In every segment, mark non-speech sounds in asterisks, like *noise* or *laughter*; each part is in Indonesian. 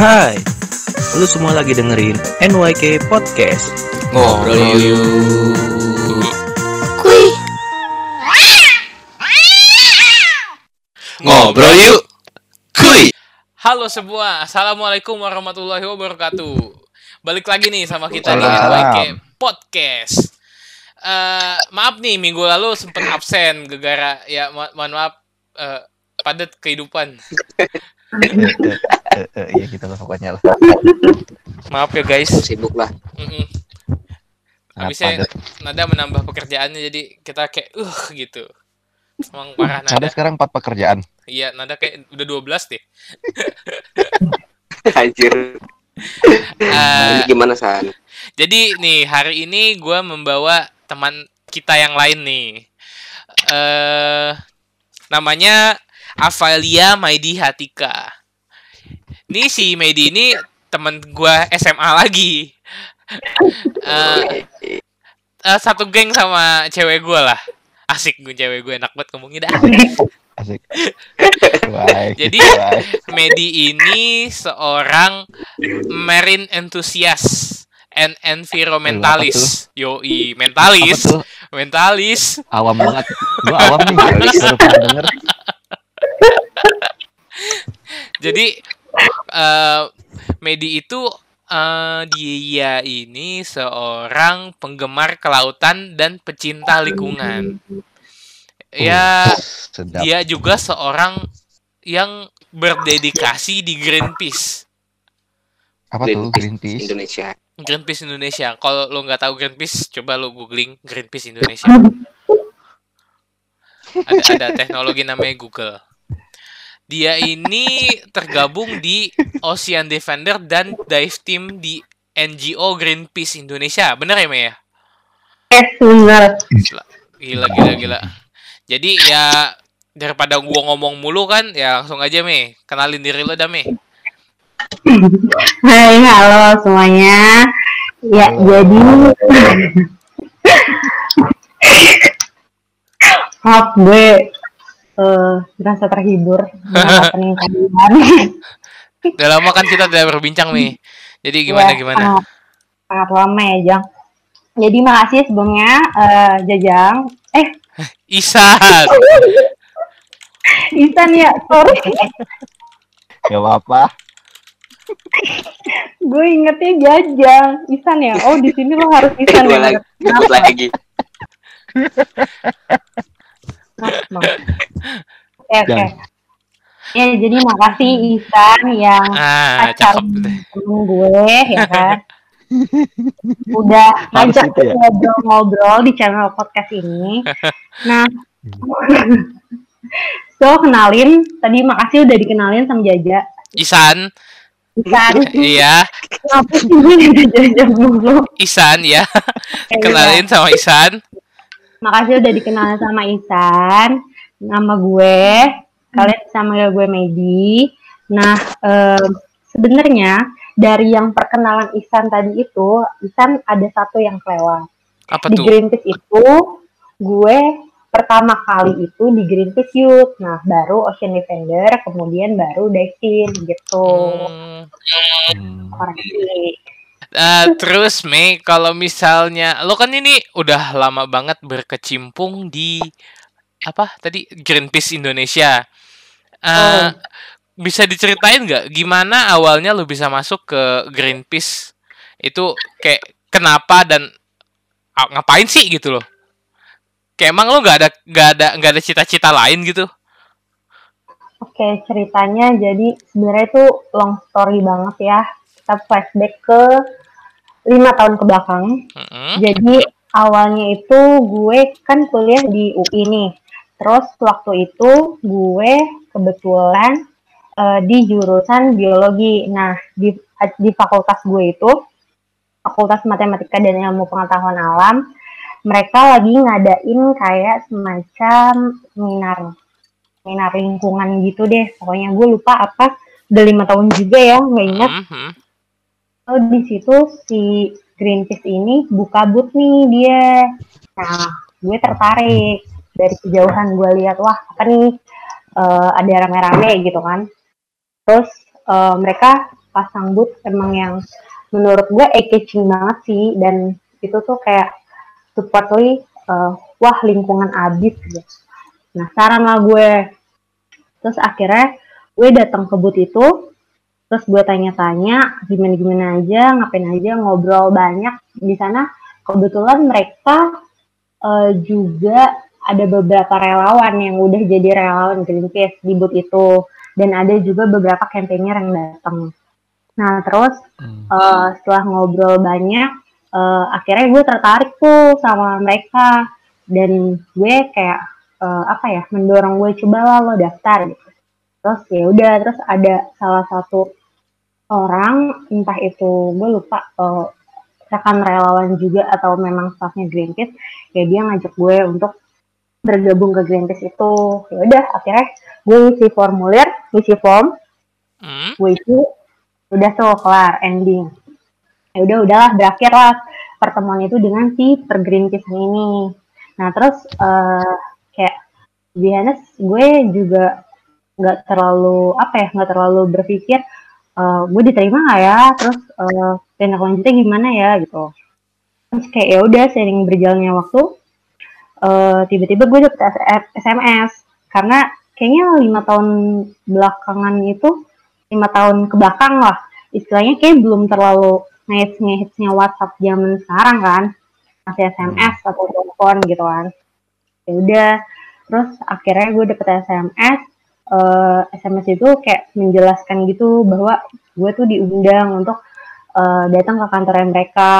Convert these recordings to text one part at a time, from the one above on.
Hai, lu semua lagi dengerin NYK Podcast. Ngobrol yuk. Ngobrol yuk. Kuy. Halo semua, Assalamualaikum warahmatullahi wabarakatuh Balik lagi nih sama kita di. NYK Podcast Eh, Maaf nih, minggu lalu sempat absen Gegara, ya mo- mohon maaf eh, Padat kehidupan Eh, eh, iya gitu lah pokoknya lah. Maaf ya guys Sibuk lah. Habisnya padat. Nada menambah pekerjaannya jadi kita kayak uh gitu Emang parah Ada Nada sekarang empat pekerjaan. Iya, Nada kayak udah 12 deh *laughs* Anjir. Eh, Ini gimana San? Jadi nih hari ini gue membawa teman kita yang lain nih. eh namanya Avalia Maidi Hatika. Nih si Maidi ini teman gue SMA lagi. Eh, eh, satu geng sama cewek gue lah. Asik gue cewek gue enak banget ngomongnya dah. Asik. Baik. Jadi baik. Medi ini seorang marine enthusiast and environmentalist. Yoi, mentalis, mentalis. Awam banget. Gua awam nih. Baru *laughs* denger. Jadi eh Medi itu eh, dia ini seorang penggemar kelautan dan pecinta lingkungan. Ya, Sedap. dia juga seorang yang berdedikasi di Greenpeace. Apa tuh Greenpeace? Indonesia. Greenpeace Indonesia. Kalau lo nggak tahu Greenpeace, coba lo googling Greenpeace Indonesia. *laughs* Ada ada teknologi namanya Google. Dia ini tergabung di Ocean Defender dan dive team di NGO Greenpeace Indonesia. Bener ya, Mei ya? Eh, benar. Gila, gila, gila. Jadi ya daripada gua ngomong mulu kan, ya langsung aja, Mei. Kenalin diri lo dah, Mei. Hai, halo semuanya. Ya, jadi *laughs* maaf gue eh merasa terhibur *laughs* dengan. *laughs* Udah lama kan kita tidak berbincang, Mei. Jadi gimana, Ya, gimana? Sangat, sangat lama ya, Jang. Jadi makasih sebelumnya eh, Jajang. Eh, *laughs* Isan! Isan ya, sorry. Gak apa-apa. gue ingetnya Jajang. Isan ya. Oh, di sini lo harus Isan ya. lagi. Oke, oke. Ya, jadi makasih Isan yang Ah, pacar cakep deh. temen gue ya kan udah ngajak gitu ya? ngobrol-ngobrol di channel podcast ini nah so kenalin tadi makasih udah dikenalin sama Jaja Isan, Isan iya, kenapa sih gue Jaja mulu Isan ya. Ya, Kenalin sama Isan. Makasih udah dikenalin sama Isan nama gue kalian bisa manggil gue Medi nah em, sebenarnya dari yang perkenalan Isan tadi itu Isan ada satu yang kelewat Apa di tuh? Greenpeace itu gue pertama kali itu di Greenpeace Youth nah baru Ocean Defender kemudian baru Team gitu Hmm. Hmm. orang ini Eh, terus Mei, kalau misalnya lo kan ini udah lama banget berkecimpung di apa tadi Greenpeace Indonesia. Eh, Oh. Bisa diceritain nggak gimana awalnya lo bisa masuk ke Greenpeace? Itu kayak kenapa dan ah, ngapain sih gitu loh? Kayak emang lo nggak ada nggak ada nggak ada cita-cita lain gitu? oke ceritanya jadi sebenarnya itu long story banget ya kita flashback ke lima tahun ke belakang Mm-mm. Jadi awalnya itu gue kan kuliah di UI nih. Terus waktu itu gue kebetulan eh, di jurusan biologi. Nah, di di fakultas gue itu Fakultas Matematika dan Ilmu Pengetahuan Alam, mereka lagi ngadain kayak semacam seminar seminar lingkungan gitu deh. Pokoknya gue lupa apa. Udah lima tahun juga ya, nggak ingat. Mhm. Oh, di situ si Greenpeace ini buka booth nih dia. Nah, gue tertarik dari kejauhan gue lihat wah apa nih eh, ada rame-rame gitu kan. Terus eh, mereka pasang booth emang yang menurut gue eye-catching banget sih dan itu tuh kayak supportly uh, wah lingkungan abis gitu. Penasaran lah gue. Terus akhirnya gue datang ke booth itu, terus gue tanya-tanya gimana-gimana aja, ngapain aja, ngobrol banyak di sana. Kebetulan mereka uh, juga ada beberapa relawan yang udah jadi relawan Greenpeace di booth itu dan ada juga beberapa campaigner yang datang. Nah terus Hmm. uh, setelah ngobrol banyak, uh, akhirnya gue tertarik tuh sama mereka dan gue kayak uh, apa ya mendorong gue coba lah lo daftar gitu. Terus ya udah terus ada salah satu orang entah itu gue lupa uh, rekan relawan juga atau memang staffnya Greenpeace ya dia ngajak gue untuk bergabung ke Greenpeace itu. Ya udah akhirnya gue isi formulir isi form Hmm. gue isi udah tuh kelar ending. Ya udah udahlah berakhir lah pertemuan itu dengan si per Greenpeace ini. Nah terus eh kayak honest, gue juga nggak terlalu apa ya nggak terlalu berpikir eh, gue diterima nggak ya? Terus eh, tindak lanjutnya gimana ya gitu. Terus kayak ya udah sering berjalannya waktu eh, tiba-tiba gue dapet SMS karena kayaknya lima tahun belakangan itu lima tahun ke belakang lah. Istilahnya kayak belum terlalu ngehits ngehitsnya WhatsApp zaman sekarang kan. Masih SMS atau telepon gitu kan. Ya udah terus akhirnya gue dapet SMS eh, SMS itu kayak menjelaskan gitu bahwa gue tuh diundang untuk eh, datang ke kantornya mereka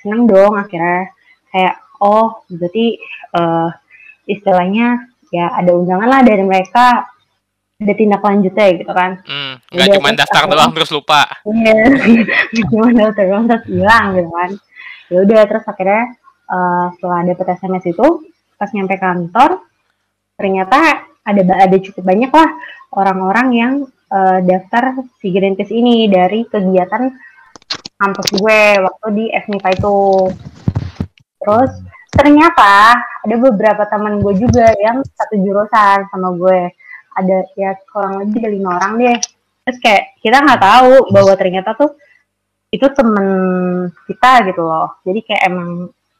seneng dong akhirnya kayak oh berarti eh, istilahnya ya ada undangan lah dari mereka ada tindak lanjutnya gitu kan Hmm. Nggak cuma daftar doang terus lupa. Iya, *laughs* cuma daftar doang terus hilang gitu kan. Ya udah terus akhirnya eh, setelah dapet SMS itu pas nyampe kantor ternyata ada ada cukup banyak lah orang-orang yang eh, daftar Greenpeace ini dari kegiatan kampus gue waktu di FMIPA itu. Terus ternyata ada beberapa teman gue juga yang satu jurusan sama gue. Ada ya kurang lebih ada lima orang deh terus kayak kita nggak tahu bahwa ternyata tuh itu temen kita gitu loh jadi kayak emang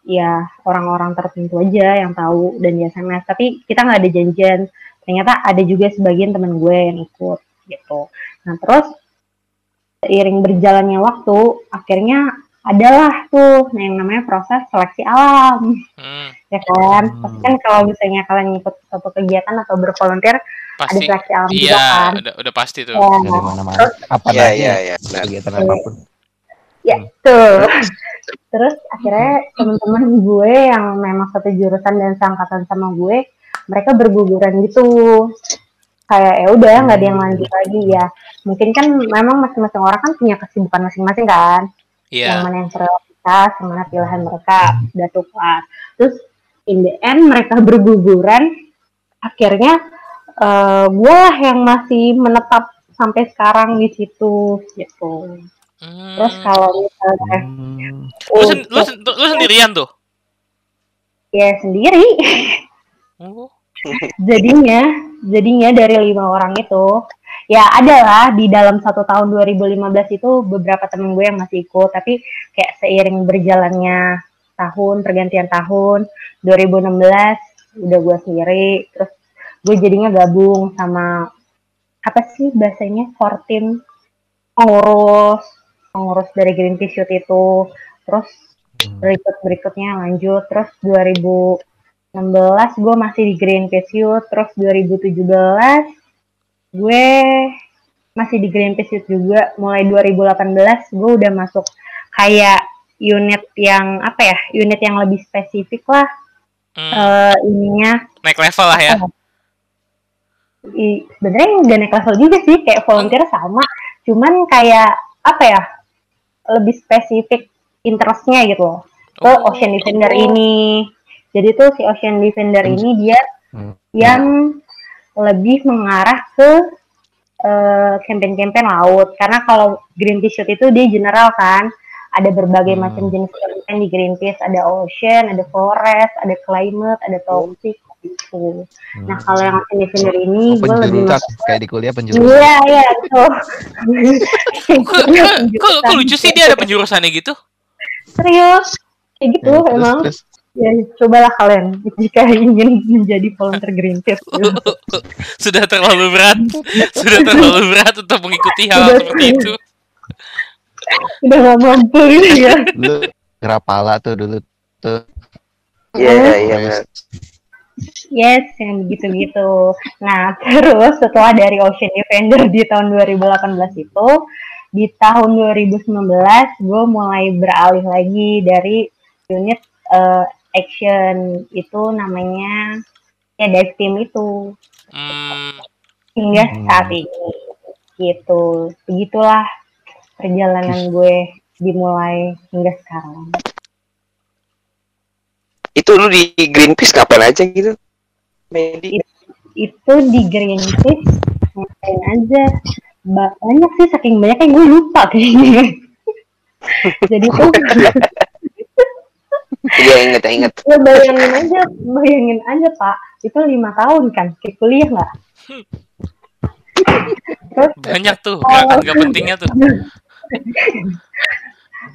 ya orang-orang tertentu aja yang tahu dan di SMS tapi kita nggak ada janjian ternyata ada juga sebagian temen gue yang ikut gitu nah terus seiring berjalannya waktu akhirnya adalah tuh nah, yang namanya proses seleksi alam Hmm. ya kan Hmm. pasti kan kalau misalnya kalian ikut satu kegiatan atau bervolunteer ada Pasti. seleksi alam juga Iya, kan udah udah pasti tuh. Ya, dari mana-mana apa Iya, aja iya, iya. benar. kegiatan apa pun Ya, tuh. Terus akhirnya teman-teman gue yang memang satu jurusan dan seangkatan sama gue, mereka berguguran gitu. Kayak ya udah nggak ada yang lanjut lagi ya. Mungkin kan memang masing-masing orang kan punya kesibukan masing-masing kan. Yang Iya. mana yang prioritas, yang mana pilihan mereka udah tukar. Terus in the end mereka berguguran. Akhirnya eh, gue lah yang masih menetap sampai sekarang di situ gitu. Hmm. Terus kalau misalnya Hmm. lu, sen- lu, sen- lu sendirian tuh. ya sendiri Oh. Jadinya jadinya dari lima orang itu ya adalah di dalam satu tahun 2015 itu beberapa temen gue yang masih ikut tapi kayak seiring berjalannya tahun pergantian tahun 2016 udah gue sendiri terus gue jadinya gabung sama apa sih bahasanya Fortin pengurus pengurus dari Greenpeace Youth itu terus berikut berikutnya lanjut terus 2016 gue masih di Greenpeace Youth terus 2017 gue masih di Greenpeace Youth juga. Mulai 2018 gue udah masuk kayak unit yang apa ya unit yang lebih spesifik lah. Hmm. eh, ininya. Naik level lah ya. i- sebenarnya nggak naik level juga sih kayak volunteer sama. Cuman kayak apa ya lebih spesifik interestnya gitu loh. Ke Oh. Ocean Defender ini jadi tuh si Ocean Defender ini dia Hmm. yang lebih mengarah ke eh, campaign-campaign laut karena kalau Greenpeace Youth itu dia general kan ada berbagai Hmm. macam jenis campaign di Greenpeace ada ocean ada forest ada climate ada toxic gitu. Hmm. Nah kalau yang ocean defender ini Oh, gue lebih kayak di kuliah penjurusan. Iya iya itu. Kok, lucu sih dia ada penjurusannya gitu? Serius kayak gitu Ya, terus, emang. terus. Ya cobalah kalian jika ingin menjadi volunteer Greenpeace. *laughs* Sudah terlalu berat. Sudah terlalu berat untuk mengikuti hal Sudah seperti itu. Udah gak mampu gitu ya. Dulu Gerapala tuh dulu tuh. Iya, iya, iya. Benar. Yes, yang gitu-gitu. Nah, terus setelah dari Ocean Defender di tahun 2018 itu, di tahun 2019 gue mulai beralih lagi dari unit eh, action itu namanya ya dive team itu Hmm, hingga Hmm. saat ini gitu. Begitulah perjalanan gue dimulai hingga sekarang. Itu lu di Greenpeace kapan aja gitu? Medi. itu di Greenpeace ngapain aja Ba- banyak sih saking banyak gue lupa kayaknya *laughs* jadi tuh *laughs* Iya, inget, inget. ya bayangin aja bayangin aja pak. Itu lima tahun kan? Kayak kuliah nggak? Banyak tuh gerakan gak pentingnya tuh.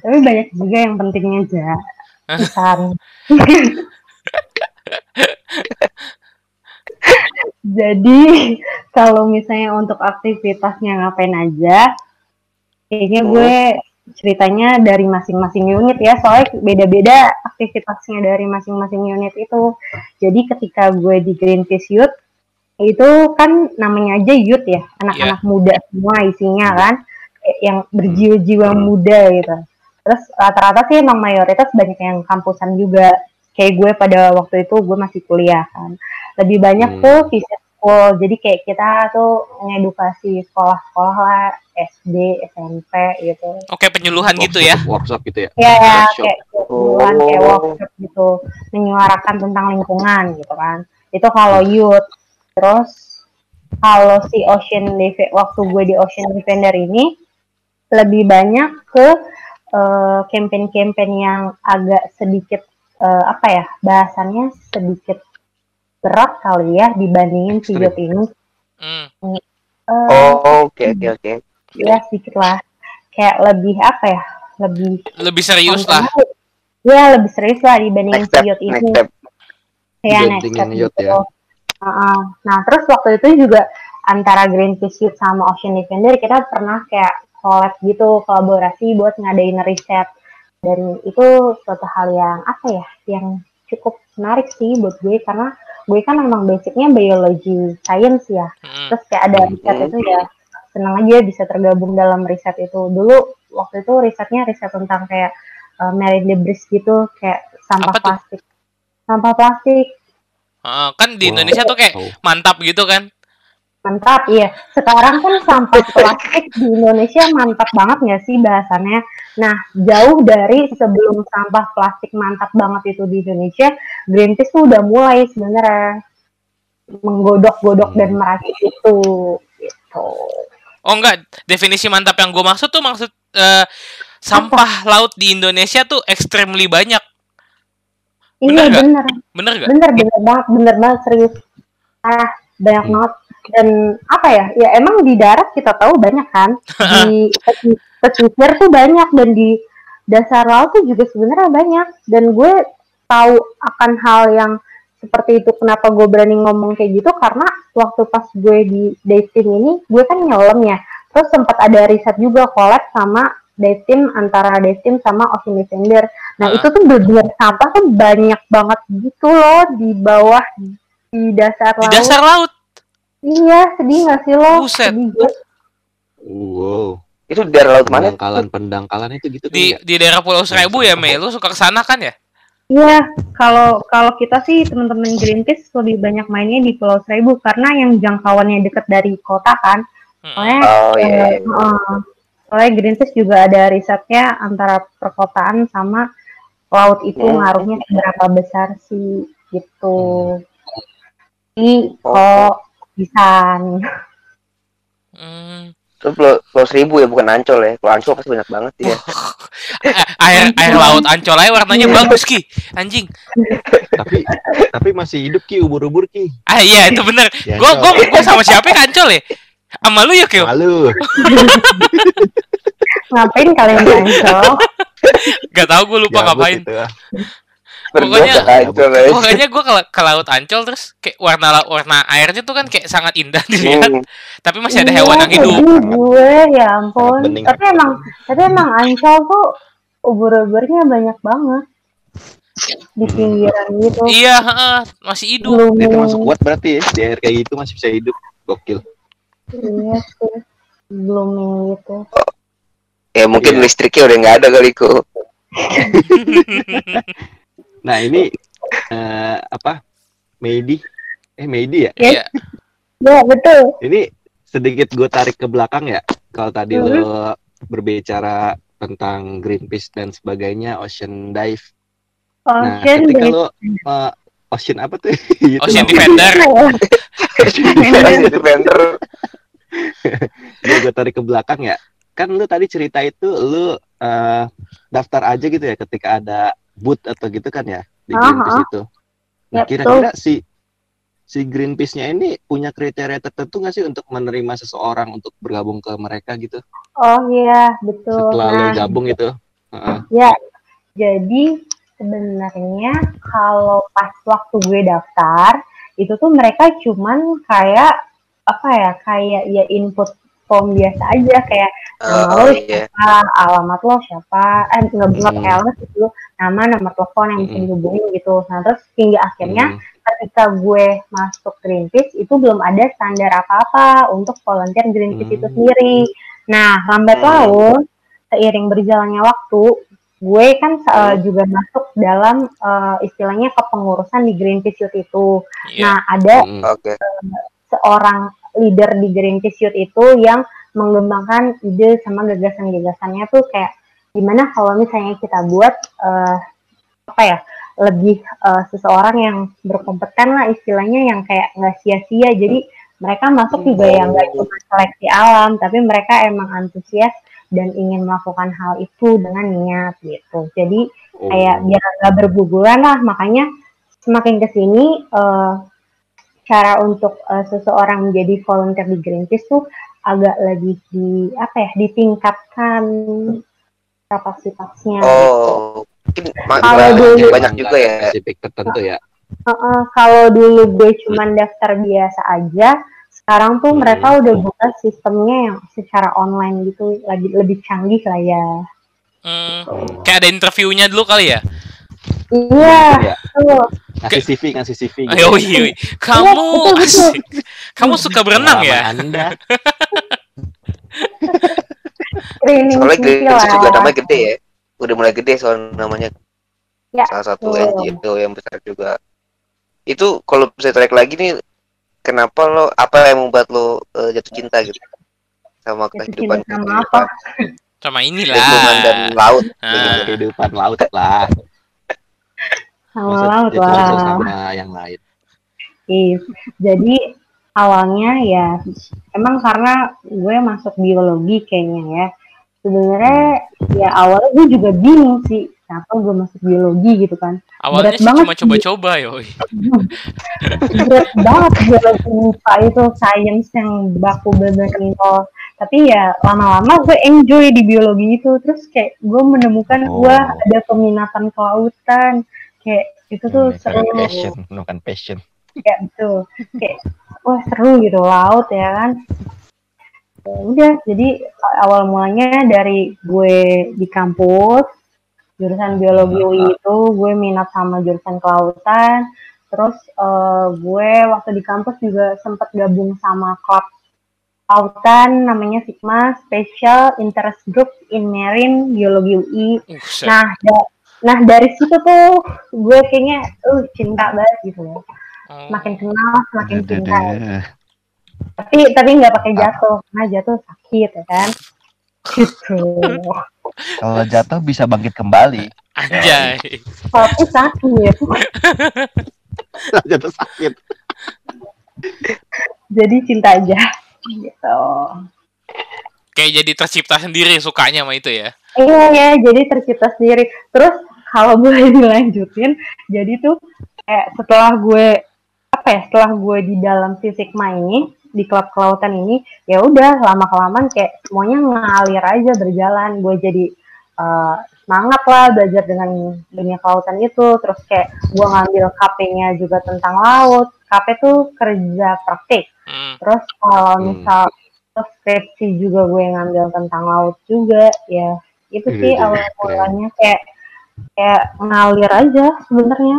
tapi banyak juga yang pentingnya aja Misal, *laughs* jadi kalau misalnya untuk aktivitasnya ngapain aja kayaknya gue ceritanya dari masing-masing unit ya. Soalnya beda-beda aktivitasnya dari masing-masing unit itu. Jadi ketika gue di Greenpeace Youth itu kan namanya aja youth ya. Anak-anak muda semua isinya kan. Eh, yang berjiwa-jiwa muda gitu. Terus rata-rata sih emang mayoritas banyak yang kampusan juga. Kayak gue pada waktu itu gue masih kuliah kan. Lebih banyak Hmm. tuh visit school jadi kayak kita tuh ngedukasi sekolah-sekolah lah SD SMP gitu Oke penyuluhan gitu ya. Workshop gitu ya. ya ya kayak kayak Oh. workshop gitu menyuarakan tentang lingkungan gitu kan itu kalau youth terus kalau si Ocean Def- waktu gue di Ocean Defender ini lebih banyak ke eh, campaign-campaign yang agak sedikit eh, apa ya bahasannya sedikit berat kali ya dibandingin si ini Hmm. Eh, Oh, oke, oke, oke. ya sedikit lah kayak lebih apa ya lebih Lebih serius lah. Ya lebih serius lah dibandingin Next step, si Yacht next ini. step. Ya next step gitu. ya. Heeh. Nah terus waktu itu juga antara Greenpeace Youth sama Ocean Defender kita pernah kayak collab gitu kolaborasi buat ngadain riset dan itu suatu hal yang apa ya yang cukup menarik sih buat gue karena gue kan memang basicnya biology science ya Hmm. terus kayak ada riset Mhm. itu ya senang aja bisa tergabung dalam riset itu dulu waktu itu risetnya riset tentang kayak uh, marine debris gitu kayak sampah Apa tuh? plastik sampah plastik Heeh, kan di Wow. Indonesia tuh kayak mantap gitu kan. Mantap iya. Sekarang kan sampah *laughs* plastik di Indonesia mantap banget nggak sih bahasannya? Nah jauh dari sebelum sampah plastik mantap banget itu di Indonesia Greenpeace tuh udah mulai sebenarnya menggodok-godok dan meracik itu gitu. Oh enggak, definisi mantap yang gue maksud tuh maksud eh, sampah laut di Indonesia tuh extremely banyak. Bener iya bener. Bener gak? bener bener banget bener banget serius. Ah banyak Hmm. banget dan apa ya ya emang di darat kita tahu banyak kan. *laughs* Di pesi- pesisir tuh banyak dan di dasar laut tuh juga sebenarnya banyak. Dan gue tahu akan hal yang seperti itu kenapa gue berani ngomong kayak gitu karena waktu pas gue di dating ini gue kan nyelam ya. Terus sempat ada riset juga collab sama team antara team sama Ocean Defender. Nah Ah. itu tuh bener sampah tuh banyak banget gitu loh di bawah di dasar Di laut. dasar laut. Iya sedih gak sih lo Buset. Wow. Itu di daerah laut mana? Pendangkalan pendangkalan itu gitu kan Di ya? di daerah Pulau Seribu ya, Mei. Lu suka ke sana kan ya? Iya, kalau kalau kita sih teman-teman Greenpeace lebih banyak mainnya di Pulau Seribu karena yang jangkauannya dekat dari kota kan. Hmm. Soalnya, Oh iya. eh, iya. eh, soalnya Greenpeace juga ada risetnya antara perkotaan sama laut itu Hmm. ngaruhnya seberapa besar sih gitu. Jadi kok bisa nih. Hmm. Itu pulau, pulau seribu ya bukan ancol ya. Kalau ancol pasti banyak banget ya. Air air laut ancol aja warnanya bagus ki anjing tapi tapi masih hidup ki ubur-ubur ki. ah iya itu bener Ya, gua gua Ancol. gua sama siapa ya ancol ya sama lu ya Kyo Malu. *laughs* Ngapain kalian Ancol? gak tau gue lupa Gabut ngapain itu, ah. Pokoknya- ancol ya. pokoknya gue ke, ke laut ancol terus kayak warna warna airnya tuh kan kayak sangat indah dilihat Hmm. tapi masih ada Iya, hewan yang hidup jadi gue ya ampun. Bening. Tapi emang tapi emang Ancol tuh ubur-uburnya banyak banget di Hmm. pinggiran gitu. iya heeh, masih hidup Belum Dia termasuk kuat berarti ya. Di air kayak gitu masih bisa hidup. Gokil. Iya sih. Blooming gitu. Ya mungkin Iya. listriknya udah nggak ada kali kok. *laughs* Nah ini eh, apa? Meidi. Eh Meidi ya. Iya. Ya betul. Ini sedikit gue tarik ke belakang ya. Kalau tadi Mhm. lo berbicara tentang Greenpeace dan sebagainya, Ocean Dive. Nah, Ocean ketika Dive. lo eh, Ocean apa tuh? *laughs* Itu Ocean. Defender Jadi vendor. Gue gue tarik ke belakang ya. Kan lu tadi cerita itu lu eh, daftar aja gitu ya ketika ada booth atau gitu kan ya di Aha. Greenpeace itu. Nah, kira-kira si si Greenpeace-nya ini punya kriteria tertentu nggak sih untuk menerima seseorang untuk bergabung ke mereka gitu? Oh iya, betul. Setelah lo Nah, gabung itu. Heeh. Ya, jadi sebenarnya kalau pas waktu gue daftar itu tuh mereka cuman kayak apa ya kayak ya input form biasa aja kayak nama Oh lo iya. siapa, alamat lo siapa, eh nggak nggak Hmm. pakai gitu, nama, nomor telepon yang bisa Hmm. dihubungin gitu. Nah terus hingga akhirnya Hmm. ketika gue masuk Greenpeace itu belum ada standar apa-apa untuk volunteer Greenpeace itu Hmm. sendiri. Nah, lambat Hmm. laun seiring berjalannya waktu, gue kan uh, juga masuk dalam uh, istilahnya kepengurusan di Greenpeace Youth itu. Iya. Nah, ada Hmm. Oke. seorang leader di Greenpeace Youth itu yang mengembangkan ide sama gagasan-gagasannya tuh kayak gimana kalau misalnya kita buat eh, apa ya lebih eh, seseorang yang berkompeten lah istilahnya yang kayak nggak sia-sia. Jadi mereka masuk juga yang nggak cuma seleksi alam tapi mereka emang antusias dan ingin melakukan hal itu dengan niat gitu. Jadi Oh. kayak biar nggak berguguran lah. Makanya semakin ke sini eh, cara untuk eh, seseorang menjadi volunteer di Greenpeace tuh agak lebih di apa ya ditingkatkan kapasitasnya gitu. Oh, mungkin Kalau banyak, dulu- banyak juga ya. spesifik tertentu ya. Heeh, kalau dulu gue cuman daftar biasa aja sekarang tuh Hmm. mereka udah buka sistemnya yang secara online gitu lagi lebih canggih lah ya Hmm, kayak ada interviewnya dulu kali ya iya Ya. tuh Ngasih CV, ngasih CV gitu. Ayo, iya, iya. kamu betul, betul. asik. kamu suka berenang ya Anda. Soalnya Greenpeace juga namanya gede ya. Udah mulai gede soal namanya. Ya, Salah satu betul. NGO yang besar juga. Itu kalau bisa tarik lagi nih, kenapa lo apa yang membuat lo eh, jatuh cinta gitu sama Jatuh kehidupan cinta sama apa? sama lingkungan dan inilah laut? Ah. Kehidupan laut lah. Cinta lah sama yang lain. Is. Jadi awalnya ya emang karena gue masuk biologi kayaknya ya. Sebenarnya ya awalnya gue juga bingung sih kenapa gue masuk biologi gitu kan. awalnya Berat sih banget cuma coba-coba yoi *laughs* Berat banget biologi IPA itu sains yang baku bener kental. Tapi ya lama-lama gue enjoy di biologi itu terus kayak gue menemukan Oh. gue ada peminatan kelautan kayak itu tuh Hmm, seru. passion, bukan passion. kayak gitu kayak wah seru gitu laut ya kan? Ya udah jadi awal mulanya dari gue di kampus jurusan biologi UI itu gue minat sama jurusan kelautan. Terus eh, gue waktu di kampus juga sempat gabung sama klub lautan namanya Sigma Special Interest Group in Marine Biologi UI uh, nah da- nah dari situ tuh gue kayaknya uh cinta banget gitu loh Oh. makin kenal semakin cinta Aduh. tapi tapi nggak pakai jatuh karena jatuh sakit ya kan gitu *laughs* Kalau jatuh bisa bangkit kembali. anjay tapi sakit Jatuh sakit. jadi cinta aja gitu kayak jadi tercipta sendiri sukanya sama itu ya. Iya ya, jadi tercipta sendiri. Terus kalau boleh *laughs* dilanjutin, jadi tuh kayak setelah gue apa ya, setelah gue di dalam fisik ini di klub kelautan ini, ya udah lama kelamaan kayak semuanya ngalir aja berjalan. Gue jadi eh, semangat lah belajar dengan dunia kelautan itu. Terus kayak gue ngambil KP-nya juga tentang laut. KP tuh kerja praktik. Hmm. Terus kalau Hmm. misal skripsi juga gue ngambil tentang laut juga ya. Itu sih Iya, awal mulanya. Kayak kayak ngalir aja sebenarnya.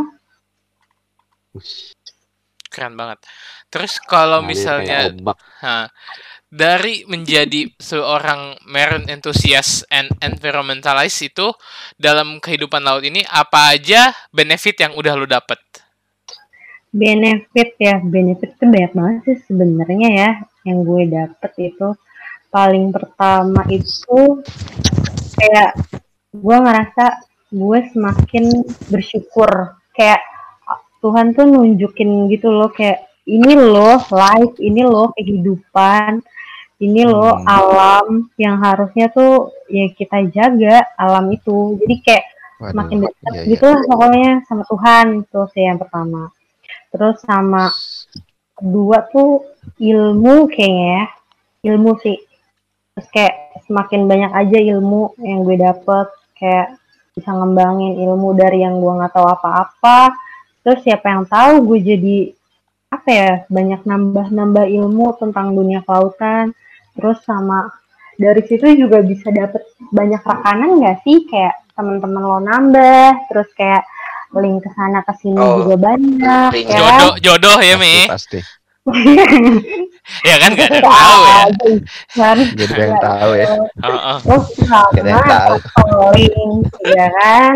Keren banget. Terus kalau misalnya ha, dari menjadi seorang marine enthusiast and environmentalist itu dalam kehidupan laut ini apa aja benefit yang udah lo dapet? benefit ya benefit itu banyak banget sih sebenarnya ya yang gue dapet itu paling pertama itu kayak gue ngerasa gue semakin bersyukur kayak ah, Tuhan tuh nunjukin gitu loh kayak ini loh life ini loh kehidupan ini loh Hmm. alam yang harusnya tuh ya kita jaga alam itu jadi kayak Waduh, makin dekat iya, iya. gitu lah pokoknya sama Tuhan itu sih yang pertama terus sama kedua tuh ilmu kayaknya ya. Ilmu sih. Terus kayak semakin banyak aja ilmu yang gue dapet. Kayak bisa ngembangin ilmu dari yang gue nggak tahu apa-apa. Terus siapa yang tahu gue jadi apa ya banyak nambah-nambah ilmu tentang dunia kelautan. Terus sama dari situ juga bisa dapet banyak rekanan nggak sih? Kayak teman-teman lo nambah. Terus kayak link ke sana ke sini Oh, juga banyak link. ya Jodoh, jodoh ya Mi. Pasti, *laughs* Ya kan gak ada yang tahu ya. kan Jadi pengen tahu ya. Heeh. terus ada yang sama tahu. link ya kan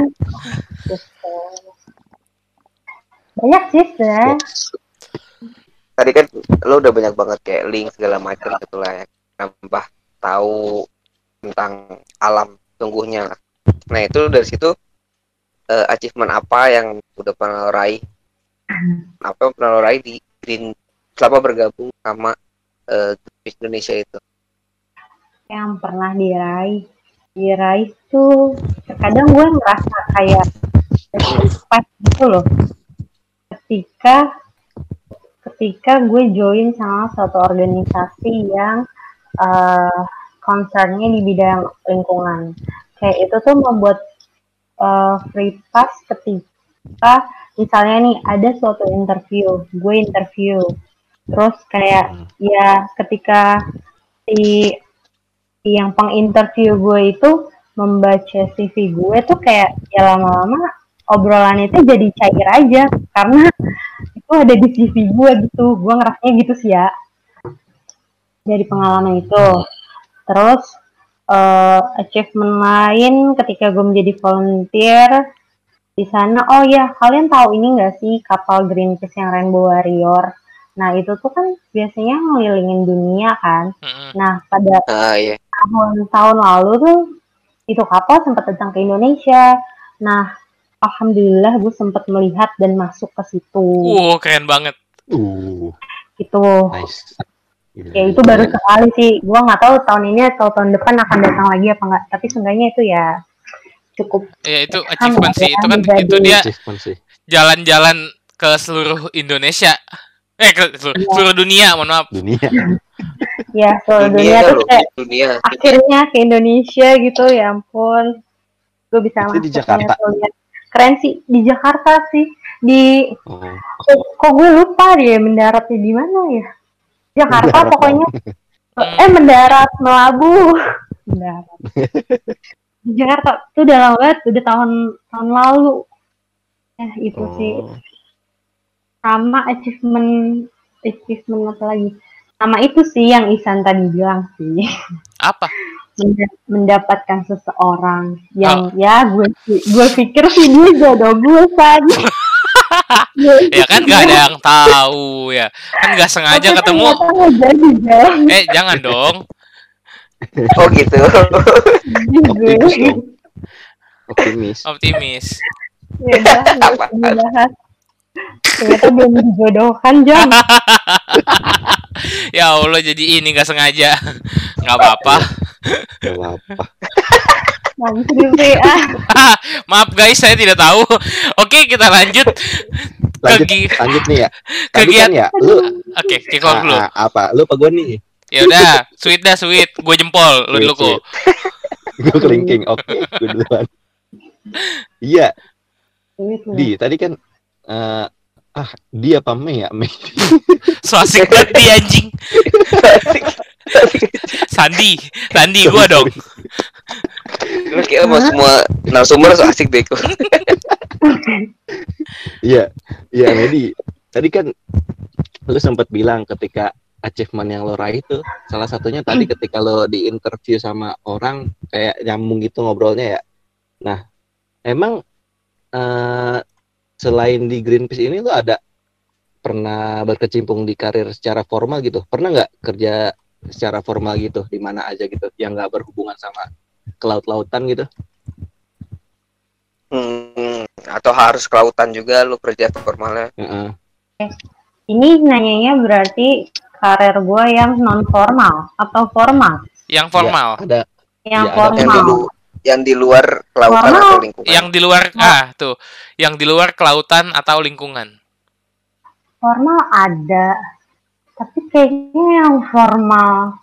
banyak sih sebenarnya Tadi kan lo udah banyak banget kayak link segala macam gitu lah ya. Nambah tahu tentang alam sungguhnya. lah. Nah itu dari situ eh, achievement apa yang udah pernah lo raih? Apa yang pernah lo raih di Green selama bergabung sama Greenpeace Indonesia itu? yang pernah diraih diraih tuh terkadang gue ngerasa kayak pas gitu loh ketika ketika gue join sama suatu organisasi yang eh concernnya di bidang lingkungan kayak itu tuh membuat eh, free pass ketika misalnya nih ada suatu interview gue interview. Terus kayak Hmm. ya ketika si si yang penginterview gue itu membaca CV gue tuh kayak ya lama-lama obrolan itu jadi cair aja karena itu ada di CV gue gitu. Gue ngerasanya gitu sih ya. Dari pengalaman itu. Terus eh, achievement lain ketika gue menjadi volunteer di sana oh ya kalian tahu ini nggak sih kapal Greenpeace yang Rainbow Warrior nah itu tuh kan biasanya ngelilingin dunia kan nah pada Ah iya. tahun-tahun lalu tuh itu kapal sempat datang ke Indonesia. Nah, alhamdulillah gue sempat melihat dan masuk ke situ. Uh, keren banget. Uh, Itu. nice. Ya itu baru sekali sih. Gue nggak tahu tahun ini atau tahun depan akan datang lagi apa enggak. Tapi seenggaknya itu ya cukup. Ya itu achievement sih. Itu kan itu dia Achievement sih. jalan-jalan ke seluruh Indonesia. Eh ke seluruh, seluruh dunia, mohon maaf. Dunia. *laughs* Ya seluruh dunia, Dunia tuh kayak dunia. akhirnya ke Indonesia gitu ya ampun. Gue bisa Itu di Jakarta? Keren sih di Jakarta sih di Oh, kok, kok gue lupa dia mendaratnya di mana ya Jakarta Mendarat pokoknya Hmm. *laughs* eh mendarat melabuh mendarat di Jakarta tuh udah lama banget udah tahun tahun lalu ya itu sih oh. sama achievement achievement apa lagi sama itu sih yang Isan tadi bilang sih Apa? *laughs* Menda- mendapatkan seseorang yang Oh. ya gue gue pikir sih dia jodoh gue san *laughs* Ya kan gak ada yang tahu ya. Kan gak sengaja Tapi ketemu. ternyata nggak jadi. Eh jangan dong. Oh gitu. Optimis dong. Optimis. Optimis. ya udah *laughs* nggak usah dibahas ternyata belum dijodohkan jam *laughs* Ya Allah jadi ini gak sengaja. Gak apa-apa. Gak apa-apa. *laughs* Ah. *laughs* Maaf guys, saya tidak tahu. Oke, kita lanjut. Lanjut, Kegi- lanjut nih ya. *laughs* Kegiatan- kan ya, lu Oke, kick off dulu. Ah, ah, apa? Lu apa gua nih? Ya udah, sweet dah sweet. Gue jempol, lu dulu kok. *laughs* Gue kelingking. Oke, gue duluan. Iya, di tadi kan eh ah dia apa Mei ya Mei So asik banget dia anjing. Sandi, Sandi gua dong. Lu kayak mau semua narasumber so asik deh kok. iya iya Medi. Tadi kan lu sempat bilang ketika achievement yang lo raih itu salah satunya tadi ketika lo di interview sama orang kayak nyambung gitu ngobrolnya ya. Nah emang eh selain di Greenpeace ini lo ada pernah berkecimpung di karir secara formal gitu? Pernah nggak kerja secara formal gitu di mana aja gitu yang nggak berhubungan sama ke laut-lautan gitu Hmm, atau harus kelautan juga lu kerja formalnya. Heeh. Ini nanyanya berarti karir gue yang non formal atau formal? Yang formal. Ya, ada Yang Ya, ada Yang di, formal. lu- yang di luar kelautan Formal. atau lingkungan. Yang di luar ah tuh, yang di luar kelautan atau lingkungan. Formal ada, tapi kayaknya yang formal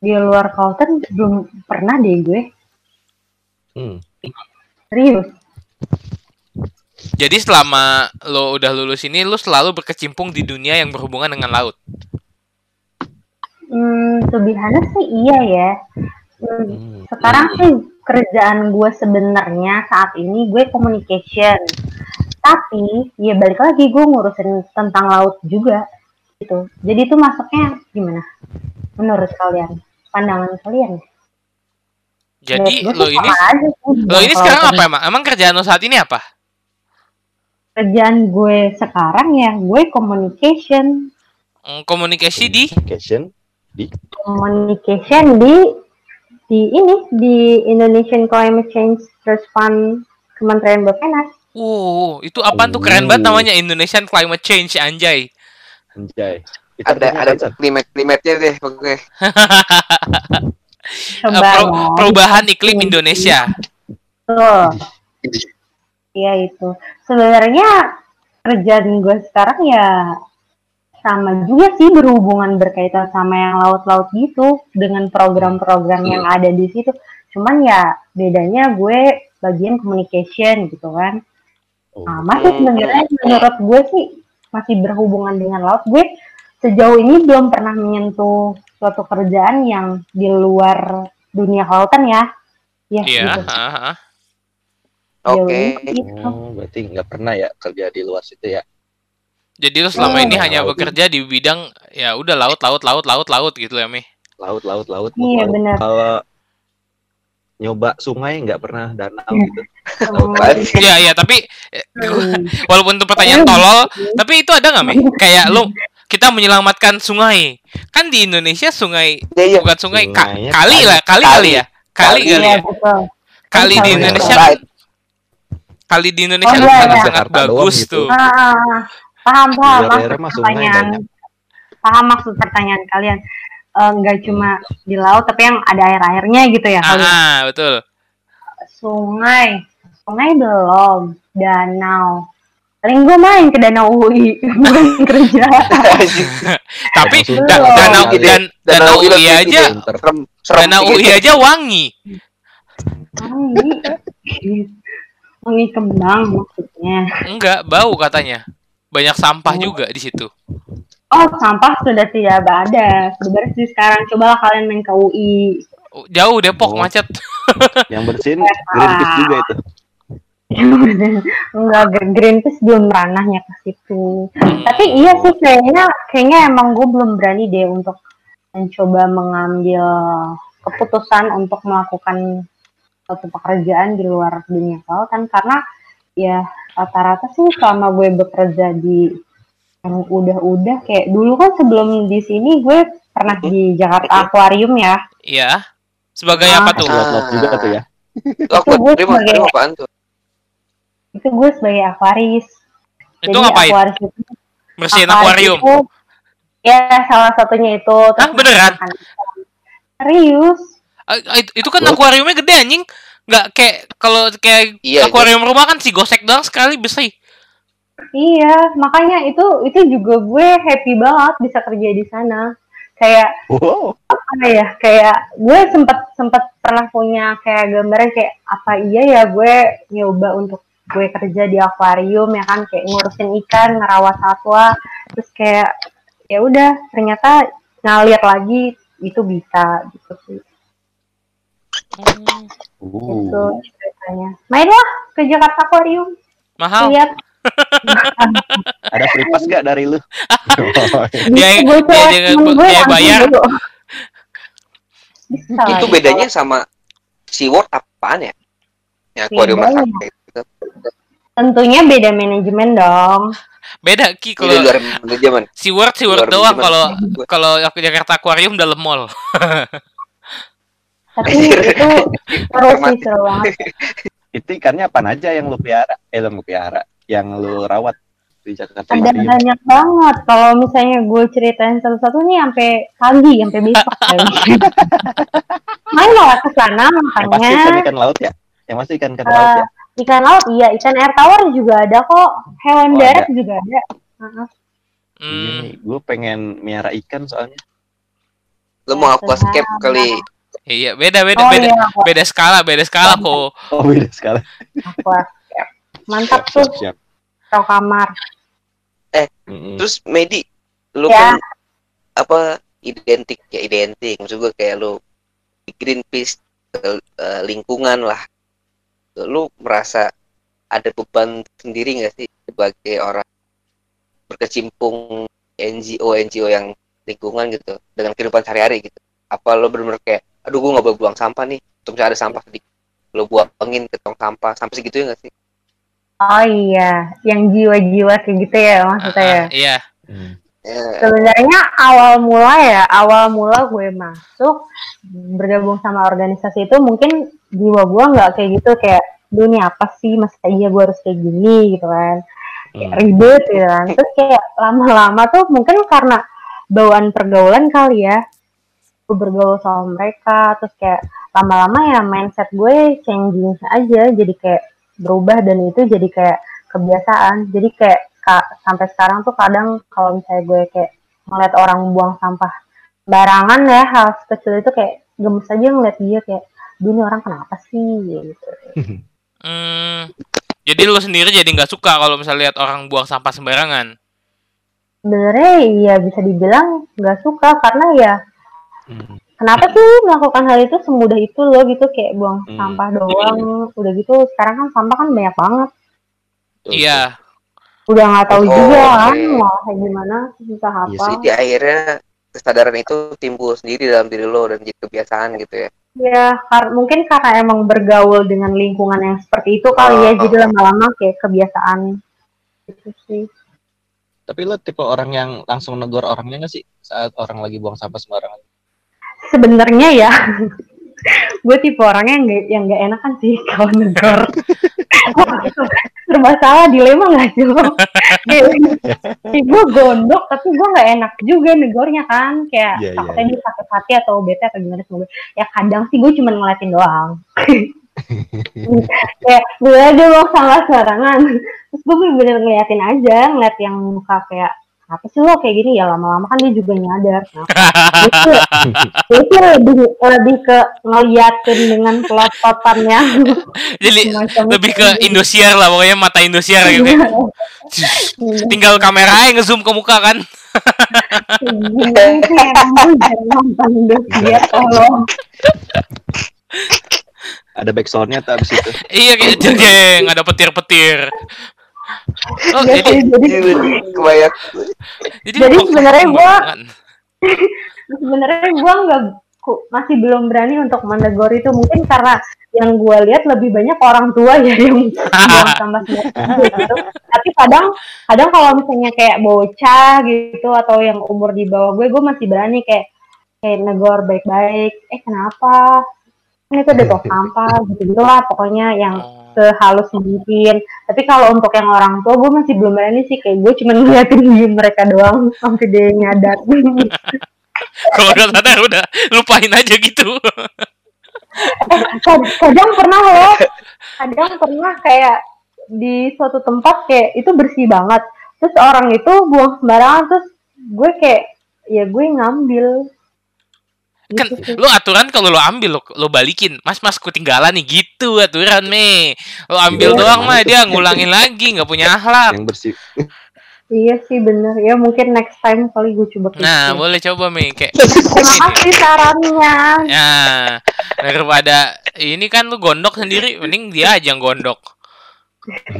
di luar kautan belum pernah deh gue. hmm. Serius. Jadi selama lo udah lulus ini, lo selalu berkecimpung di dunia yang berhubungan dengan laut. Hmm, honest sih iya ya. Hmm, Hmm. sekarang sih kerjaan gue sebenarnya saat ini gue communication. Tapi ya balik lagi gue ngurusin tentang laut juga gitu. Jadi itu masuknya gimana? Menurut kalian? Pandangan kalian? Jadi lo ini aja lo ini sekarang apa emang? Emang kerjaan lo saat ini apa? Kerjaan gue sekarang ya gue communication. Hmm, Komunikasi di Communication Communication di di ini di Indonesian Climate Change Trust Fund Kementerian Bappenas. Wow, itu apaan tuh keren banget namanya Indonesian Climate Change anjay. Anjay. Itu ada ada klimat klimatnya deh oke. Eh, pro- perubahan iklim Indonesia. Tuh. Iya itu. Sebenarnya kerjaan gue sekarang ya sama juga sih berhubungan berkaitan sama yang laut-laut gitu dengan program-program yang ada di situ. Cuman ya bedanya gue bagian communication gitu kan. Oh. Nah, masih sebenarnya menurut gue sih masih berhubungan dengan laut. Gue sejauh ini belum pernah menyentuh suatu kerjaan yang di luar dunia kelautan ya. Ya, Iya, gitu. Oke. gitu. Oh, berarti nggak pernah ya kerja di luar situ ya? Jadi lo selama Oh. ini hanya Laut. bekerja di bidang ya udah laut, laut, laut, laut, laut gitu ya, Mi. Laut, laut, laut. Iya, benar. Kalau nyoba sungai nggak pernah danau gitu. *laughs* Apaan sih? Iya, iya, tapi eh, Hmm. *laughs* walaupun itu pertanyaan tolol, tapi itu ada nggak, Mi? *laughs* Kayak lo kita menyelamatkan sungai. Kan di Indonesia sungai Iya iya. bukan sungai, ka- kali kali. lah, kali kali ya. Kali Kali. kali Iya, ya. betul. Kali di. Indonesia kali di Indonesia Oh, kan iya, sangat iya. sangat bagus gitu. tuh. Ah, paham paham Di maksud pertanyaan. Paham maksud pertanyaan kalian. Eh, Nggak cuma di laut tapi yang ada air-airnya gitu ya Ah, kalian. ah, betul. Sungai, sungai belum, danau. Paling gue main ke danau UI, *laughs* bukan kerja. *laughs* Tapi Danau da- danau dan danau UI Gede. aja, Serem, serem danau. UI aja wangi. Wangi. Wangi kembang maksudnya. Enggak, bau katanya. Banyak sampah juga di situ. Oh, sampah sudah tidak ada. Sudah bersih sekarang. Cobalah kalian main ke UI. Jauh Depok Oh. macet. *laughs* Yang bersihin Greenpeace juga itu. Enggak, Greenpeace belum ranahnya ke situ. Hmm. Tapi iya sih kayaknya kayaknya emang gue belum berani deh untuk mencoba mengambil keputusan untuk melakukan suatu pekerjaan di luar dunia kelautan karena ya rata-rata sih selama gue bekerja di yang udah-udah kayak dulu kan sebelum di sini gue pernah di Jakarta Aquarium ya. Iya. Sebagai Ah. apa tuh? Laut-laut juga tuh ya. Itu gue terima sebagai- apaan tuh? Itu gue sebagai aquaris. Itu ngapain? aquaris itu Bersihin Aquarius akuarium. itu, ya salah satunya itu. Hah, beneran? Serius? Ah, ah, itu- itu kan akuariumnya gede anjing. Nggak kayak kalau kayak Iya, akuarium rumah kan si gosek doang sekali bersih. Iya, makanya itu itu juga gue happy banget bisa kerja di sana. Kayak Wow. apa ya? Kayak gue sempet sempet pernah punya kayak gambaran kayak apa iya ya gue nyoba untuk gue kerja di akuarium ya kan kayak ngurusin ikan, ngerawat satwa, terus kayak ya udah ternyata ngalir lagi itu bisa gitu sih. Hmm, Itu Uh. ceritanya. Mainlah ke Jakarta Aquarium, mahal. lihat. Ada free pass gak dari lu? Dia- dia- dia- dia bayar. lah, Itu bedanya sama SeaWorld apaan ya? Ya, akuarium Bedanya. raksasa itu. Tentunya beda manajemen dong. Beda ki Di kalau luar manajemen. SeaWorld luar SeaWorld doang kalau kalau aku Jakarta Aquarium dalam mall. *laughs* Tapi *laughs* itu seru sih seru banget. *laughs* Itu ikannya apa aja yang lu piara? Eh, lu piara. Yang lu rawat di Jakarta Ada banyak banget. Kalau misalnya gue ceritain satu-satu nih sampai pagi, sampai besok. *laughs* Main lah ke sana Yang pasti makanya. ikan ikan laut ya? Yang pasti ikan ikan Eh, laut ya? Ikan laut iya, ikan air tawar juga ada kok. Hewan Oh, darat juga ada. Heeh. Iya Hmm. nih, gue pengen miara ikan soalnya. Lu mau aquascape kali. Iya, beda beda Oh beda. iya, Beda skala, beda skala kok. Oh beda sekali. Mantap Siap, tuh, siap, siap. tahu kamar. Mm-mm. Terus Medi, lu Ya. kan apa identik ya identik maksud gue kayak lu di Greenpeace eh, lingkungan lah. Lu merasa ada beban sendiri nggak sih sebagai orang berkecimpung NGO NGO yang lingkungan gitu dengan kehidupan sehari-hari gitu. Apa lu bener-bener kayak aduh gue nggak boleh buang sampah nih, misalnya ada sampah sedikit lu buangin ke tong sampah sampai segitu ya nggak sih? Oh iya, yang jiwa-jiwa kayak gitu ya maksudnya ya. Ah, iya. Hmm. Ya, Sebenarnya awal mula ya, awal mula gue masuk bergabung sama organisasi itu mungkin jiwa gue nggak kayak gitu kayak duh ini apa sih masa iya gue harus kayak gini gitu kan kayak Hmm. ribet gitu kan terus kayak lama-lama tuh mungkin karena bawaan pergaulan kali ya gue bergaul sama mereka terus kayak lama-lama ya mindset gue changing aja jadi kayak berubah dan itu jadi kayak kebiasaan jadi kayak ka- sampai sekarang tuh kadang kalau misalnya gue kayak ngeliat orang buang sampah barangan ya hal kecil itu kayak gemes aja ngeliat dia kayak dunia orang kenapa sih gitu *laughs* Hmm. Jadi lu sendiri jadi nggak suka kalau misalnya lihat orang buang sampah sembarangan. sebenarnya ya bisa dibilang nggak suka karena ya Hmm. Kenapa sih melakukan hal itu semudah itu loh gitu kayak buang Hmm. sampah doang udah gitu sekarang kan sampah kan banyak banget Iya. udah nggak tahu Oh, juga kan oke. mau kayak gimana susah Iya apa Jadi akhirnya kesadaran itu timbul sendiri dalam diri lo dan jadi kebiasaan gitu ya. ya kar- mungkin karena emang bergaul dengan lingkungan yang seperti itu kali ya Oh. jadi lama-lama kayak kebiasaan gitu sih Tapi lo tipe orang yang langsung negor orangnya nggak sih saat orang lagi buang sampah sembarangan? Sebenarnya ya. *laughs* Gue tipe orangnya yang gak, yang gak enakan sih kalau negor serba *laughs* salah dilema gak sih lo? Gue *laughs* gondok tapi gue gak enak juga negornya kan. Kayak iya, takutnya dia sakit hati atau bete atau gimana semoga. Ya kadang sih gue cuma ngeliatin doang. Kayak gue aja mau salah sembarangan. Terus gue bener-bener ngeliatin aja ngeliat yang muka kayak apa sih lo kayak gini ya lama-lama kan dia juga nyadar nah, itu itu *laughs* lebih lebih ke ngeliatin dengan pelototannya *laughs* Jadi lebih ke Indosiar lah pokoknya mata Indosiar gitu. Iya. Tinggal kamera aja ngezoom ke muka kan. Ada backsoundnya tuh abis itu. Iya kayak jeng jeng ada petir-petir. Oh, Ya, jadi jadi jadi jadi sebenarnya sembarangan. *laughs* sebenarnya gue nggak masih belum berani untuk menegur itu mungkin karena yang gue lihat lebih banyak orang tua ya *laughs* yang buang sampah *laughs* sembarangan gitu. Tapi kadang kadang kalau misalnya kayak bocah gitu atau yang umur di bawah gue, gue masih berani kayak kayak negor baik-baik. Eh kenapa? Itu ada tong sampah gitu lah pokoknya yang Oh. Sehalus mungkin. Tapi kalau untuk yang orang tua gue masih belum berani sih kayak gue cuma ngeliatin *laughs* diem mereka doang sampai dia nyadar. *laughs* Kalau udah sadar udah lupain aja gitu. Kad- kadang pernah loh kadang pernah kayak di suatu tempat kayak itu bersih banget terus orang itu buang sembarangan terus gue kayak ya gue ngambil kan lu aturan kalau lu ambil lo, lo balikin. Mas mas ketinggalan nih. Gitu aturan me. Lo ambil Iya, doang mah. dia ngulangin lagi. Nggak punya akhlak. Yang bersih. Iya sih bener. Ya mungkin next time kali gue coba kayak nah gitu. boleh coba me. Kayak *laughs* terima kasih. sarannya. Ya daripada ini kan lu gondok sendiri. Mending dia aja yang gondok. *laughs*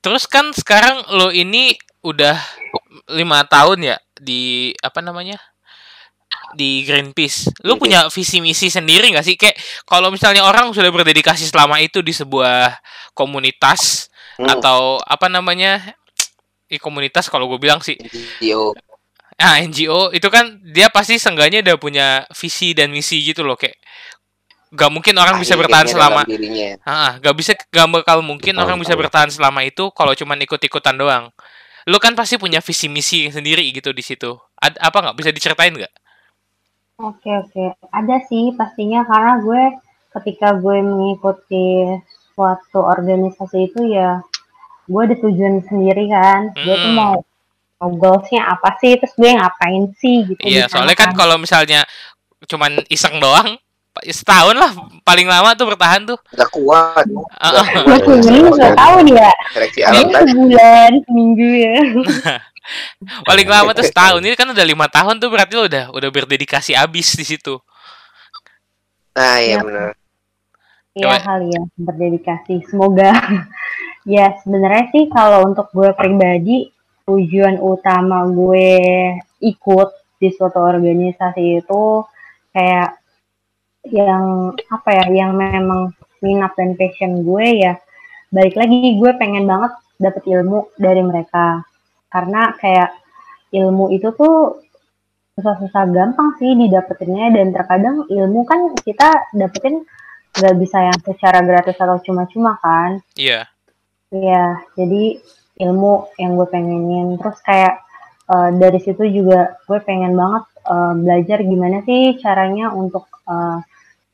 Terus kan sekarang lo ini udah lima tahun ya di apa namanya di Greenpeace. Lu punya visi misi sendiri nggak sih? Kayak kalau misalnya orang sudah berdedikasi selama itu di sebuah komunitas Hmm. atau apa namanya? Di *tsk* komunitas kalau gue bilang sih, NGO. ah NGO itu kan dia pasti seenggaknya udah punya visi dan misi gitu loh kayak gak mungkin orang bisa bertahan Akhirnya selama. Ah, gak bisa gak bakal mungkin orang bisa bertahan selama itu kalau cuman ikut-ikutan doang. Lu kan pasti punya visi misi sendiri gitu di situ. Ad, apa nggak bisa diceritain nggak? Oke oke, ada sih pastinya karena gue ketika gue mengikuti suatu organisasi itu ya gue ada tujuan sendiri kan. Gue tuh Hmm. mau mau goalsnya apa sih, terus gue ngapain sih gitu. Iya, soalnya kan kalau misalnya cuman iseng doang, setahun lah paling lama tuh bertahan tuh. Nggak kuat. Ah, Nggak Gue kuat. ini nggak tahu nih ya, ini sebulan, seminggu ya. *laughs* paling lama tuh setahun. Ini kan udah lima tahun tuh berarti lo udah udah berdedikasi abis di situ. Nah, iya Ya. benar. Iya kali ya, berdedikasi. Semoga. *laughs* ya sebenarnya sih kalau untuk gue pribadi, tujuan utama gue ikut di suatu organisasi itu kayak yang apa ya, yang memang minat dan passion gue ya. Balik lagi gue pengen banget dapet ilmu dari mereka. Karena kayak ilmu itu tuh susah-susah gampang sih didapetinnya dan terkadang ilmu kan kita dapetin nggak bisa yang secara gratis atau cuma-cuma kan Iya. Iya jadi ilmu yang gue pengenin terus kayak eh, dari situ juga gue pengen banget eh, belajar gimana sih caranya untuk eh,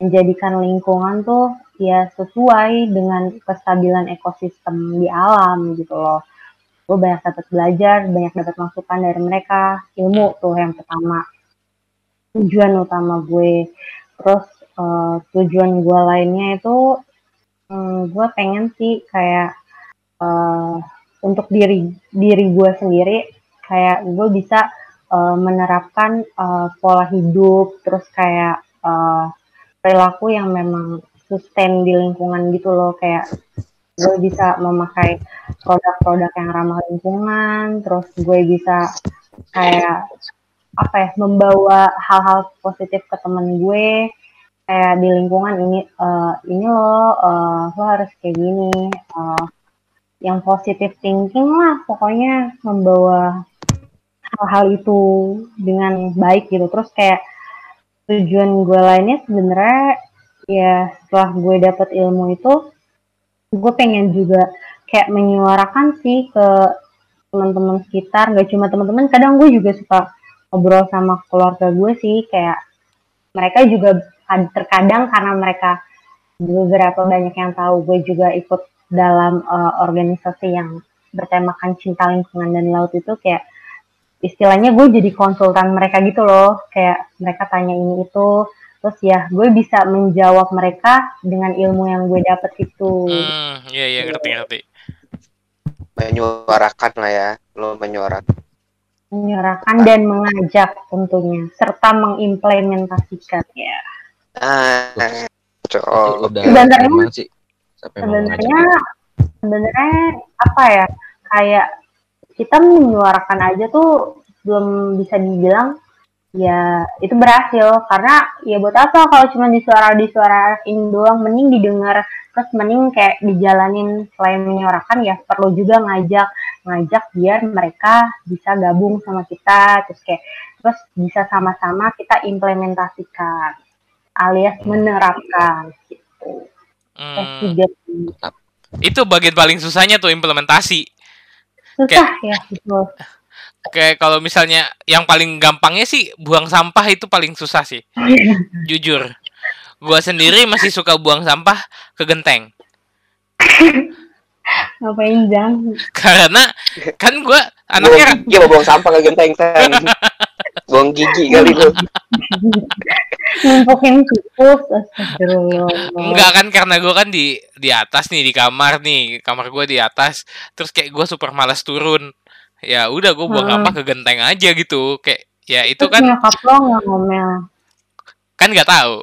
menjadikan lingkungan tuh ya sesuai dengan kestabilan ekosistem di alam gitu loh. Gue banyak dapat belajar banyak dapat masukan dari mereka ilmu tuh yang pertama. Tujuan utama gue. Terus eh, tujuan gue lainnya itu hmm, gue pengen sih kayak eh, untuk diri diri gue sendiri kayak gue bisa eh, menerapkan eh, pola hidup terus kayak eh, perilaku yang memang sustain di lingkungan gitu loh kayak gue bisa memakai produk-produk yang ramah lingkungan terus gue bisa kayak apa ya membawa hal-hal positif ke temen gue. Kayak di lingkungan ini eh, ini lo eh, lo harus kayak gini eh, yang positif thinking lah pokoknya membawa hal-hal itu dengan baik gitu. Terus kayak tujuan gue lainnya sebenarnya ya setelah gue dapet ilmu itu gue pengen juga kayak menyuarakan sih ke teman-teman sekitar gak cuma teman-teman kadang gue juga suka ngobrol sama keluarga gue sih kayak mereka juga ad- terkadang karena mereka beberapa banyak yang tahu gue juga ikut dalam eh, organisasi yang bertemakan cinta lingkungan dan laut itu kayak istilahnya gue jadi konsultan mereka gitu loh kayak mereka tanya ini itu terus ya gue bisa menjawab mereka dengan ilmu yang gue dapet itu Hmm, iya iya ngerti ngerti. Menyuarakan lah ya. Lo menyuarakan. menyuarakan dan mengajak tentunya serta mengimplementasikan ya Ah, Sebenarnya- sebenarnya ngajak sebenarnya apa ya kayak kita menyuarakan aja tuh belum bisa dibilang ya itu berhasil. Karena ya buat apa kalau cuma disuara disuarain doang? Mending didengar terus mending kayak dijalanin selain menyuarakan ya perlu juga ngajak ngajak biar mereka bisa gabung sama kita terus kayak terus bisa sama-sama kita implementasikan alias menerapkan gitu. Hmm, itu bagian paling susahnya tuh implementasi. Susah ya gitu kayak kalau misalnya yang paling gampangnya sih buang sampah itu paling susah sih. Jujur. Gua sendiri masih suka buang sampah ke genteng. Ngapain jang? Karena kan gua anaknya apa buang sampah ke genteng San? *laughs* buang gigi kali lu. *laughs* Numpukin astagfirullah. enggak kan karena gua kan di di atas nih di kamar nih kamar gua di atas terus kayak gua super malas turun ya udah gua buang Hmm. sampah ke genteng aja gitu kayak ya itu Terus kan nyokap lo ngomel. kan nggak tahu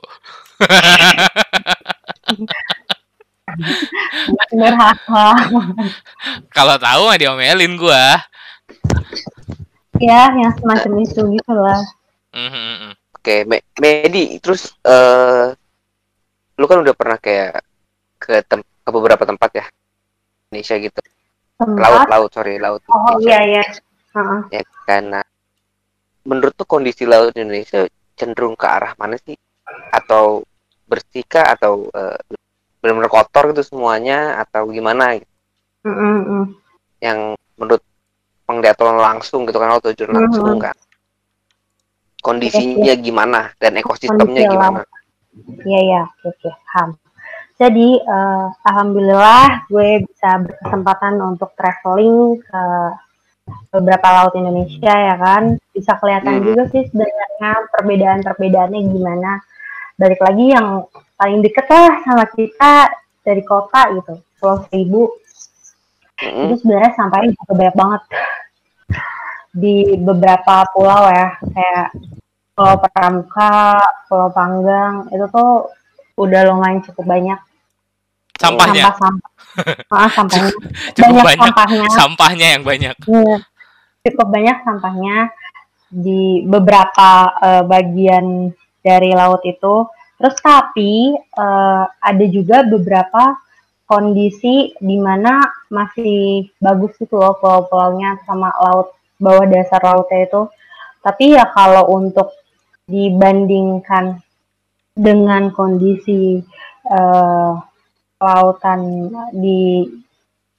*laughs* kalau tahu mah diomelin gua ya, yang semacam itu gitu lah. Mhm, mhm. Oke, Me- Medi, terus eh lu kan udah pernah kayak ke tem- ke beberapa tempat ya Indonesia gitu. Laut, Tempat. laut, sorry, laut. Oh Indonesia. iya iya. Heeh. Ya karena menurut tuh kondisi laut Indonesia cenderung ke arah mana sih? Atau bersih kah atau eh, benar-benar kotor gitu semuanya atau gimana gitu? Mm, yang menurut penglihatan langsung gitu kan terjun Mhm. langsung kan kondisinya gimana dan ekosistemnya Kondisi gimana Iya iya, oke oke, paham. Jadi eh, alhamdulillah gue bisa berkesempatan untuk traveling ke beberapa laut Indonesia ya kan. Bisa kelihatan Hmm. juga sih sebenarnya perbedaan-perbedaannya gimana. Balik lagi yang paling deket lah sama kita dari kota gitu, Pulau Seribu. Mm-mm. Itu sebenarnya sampahnya juga banyak banget di beberapa pulau ya, kayak Pulau Pramuka, Pulau Panggang, itu tuh udah lumayan cukup banyak sampahnya sampah-sampah. *laughs* Ah, sampahnya. cukup banyak, banyak sampahnya. sampahnya yang banyak Iya. Cukup banyak sampahnya di beberapa eh, bagian dari laut itu. Terus tapi eh, ada juga beberapa kondisi di mana masih bagus gitu loh pulau-pulaunya sama laut bawah dasar lautnya itu. Tapi ya kalau untuk dibandingkan dengan kondisi eh, lautan di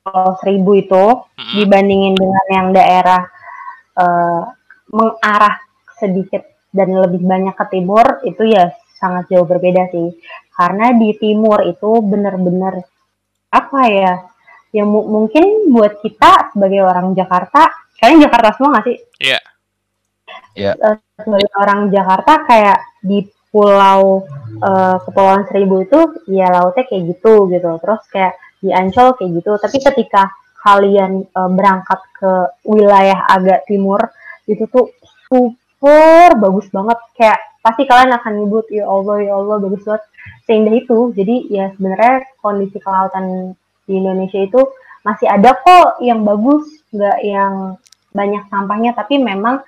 Pulau Seribu itu Mhm. dibandingin dengan yang daerah eh, mengarah sedikit dan lebih banyak ke timur itu ya sangat jauh berbeda sih karena di timur itu benar-benar apa ya yang mu- mungkin buat kita sebagai orang Jakarta kalian Jakarta semua nggak sih? Iya. Iya. Eh, sebagai orang Jakarta kayak di pulau eh, Kepulauan Seribu itu ya lautnya kayak gitu gitu terus kayak di Ancol kayak gitu tapi ketika kalian eh, berangkat ke wilayah agak timur itu tuh super bagus banget kayak pasti kalian akan nyebut ya Allah ya Allah bagus banget seindah itu jadi ya sebenarnya kondisi kelautan di Indonesia itu masih ada kok yang bagus nggak yang banyak sampahnya tapi memang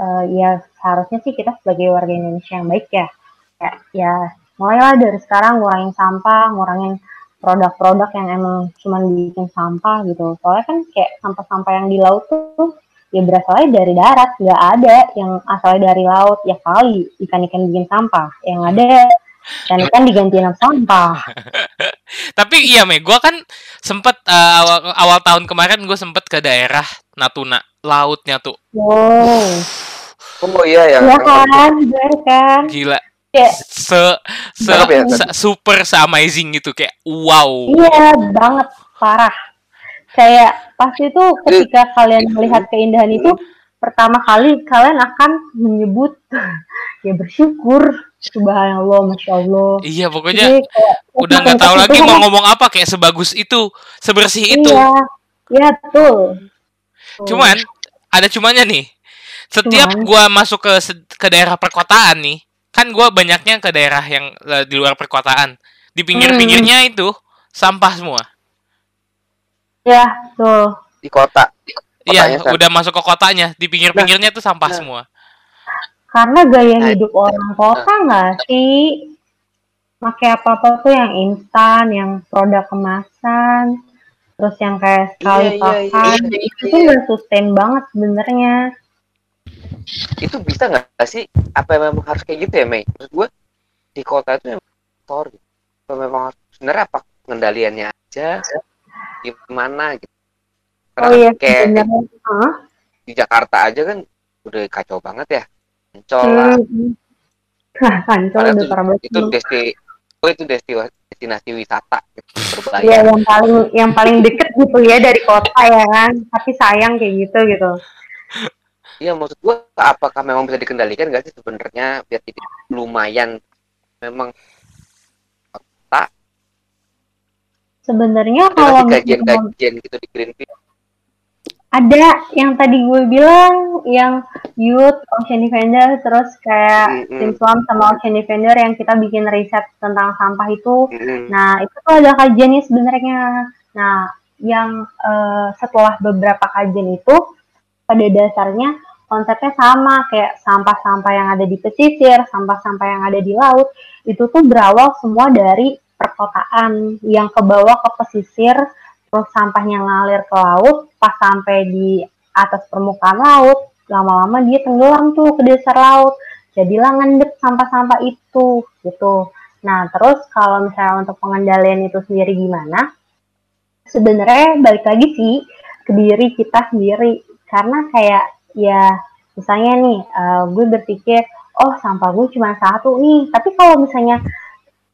eh, ya seharusnya sih kita sebagai warga Indonesia yang baik ya. Ya, ya mulailah dari sekarang ngurangin sampah ngurangin produk-produk yang emang cuman bikin sampah gitu. Soalnya kan kayak sampah-sampah yang di laut tuh ya berasalnya dari darat. Nggak ada yang asalnya dari laut. Ya kali ikan-ikan bikin sampah. Yang ada dan ikan digantiin sampah *laughs* tapi iya me gue kan sempet eh, awal awal tahun kemarin gue sempet ke daerah Natuna lautnya tuh. Wow. Oh iya ya. Kan bener kan? Gila. Kayak se se, ya, se- super se amazing gitu kayak wow. Iya banget parah. Kayak pasti itu ketika kalian melihat keindahan itu pertama kali kalian akan menyebut *laughs* ya bersyukur subhanallah masya Allah. iya pokoknya Jadi kayak udah nggak tahu lagi mau ngomong apa kayak sebagus itu sebersih itu Iya, iya betul. cuman ada cumanya nih setiap Cuman? gua masuk ke ke daerah perkotaan nih kan gua banyaknya ke daerah yang eh, di luar perkotaan di pinggir-pinggirnya Hmm. itu sampah semua ya betul. di kota iya udah masuk ke kotanya di pinggir-pinggirnya tuh sampah Nah. semua Karena gaya Nah, hidup orang kota nggak sih? Pakai apa-apa tuh yang instan, yang produk kemasan, terus yang kayak sekali Iya, iya, pakai, iya, itu tuh nggak sustain banget sebenarnya. itu bisa nggak sih? Apa memang harus kayak gitu ya Mei? Maksud gue di kota itu memang kotor gitu. Apa memang harus sebenarnya apa pengendaliannya aja? Gimana gitu? Oh iya, kayak. Hah? di Jakarta aja kan udah kacau banget ya Ancol lah Hmm. Ancol udah itu, parah banget. itu desti oh itu desti destinasi wisata gitu, Iya, yang paling yang paling deket gitu ya dari kota ya kan. Tapi sayang kayak gitu gitu. Iya maksud gua apakah memang bisa dikendalikan gak sih sebenarnya biar tidak lumayan memang Sebenarnya ada kalau kajian-kajian gitu di Greenpeace ada yang tadi gue bilang yang youth ocean defender terus kayak Mm-mm. tim Swam sama ocean defender yang kita bikin riset tentang sampah itu Mm-mm. Nah, itu tuh ada kajiannya sebenarnya. Nah, yang eh, setelah beberapa kajian itu, pada dasarnya konsepnya sama kayak sampah-sampah yang ada di pesisir, sampah-sampah yang ada di laut, itu tuh berawal semua dari perkotaan yang ke bawah ke pesisir, terus sampahnya ngalir ke laut, pas sampai di atas permukaan laut, lama-lama dia tenggelam tuh ke dasar laut. Jadilah ngendep sampah-sampah itu, gitu. Nah, terus kalau misalnya untuk pengendalian itu sendiri gimana? Sebenarnya balik lagi sih ke diri kita sendiri. Karena kayak ya misalnya nih eh, gue berpikir oh sampah gue cuma satu nih. Tapi kalau misalnya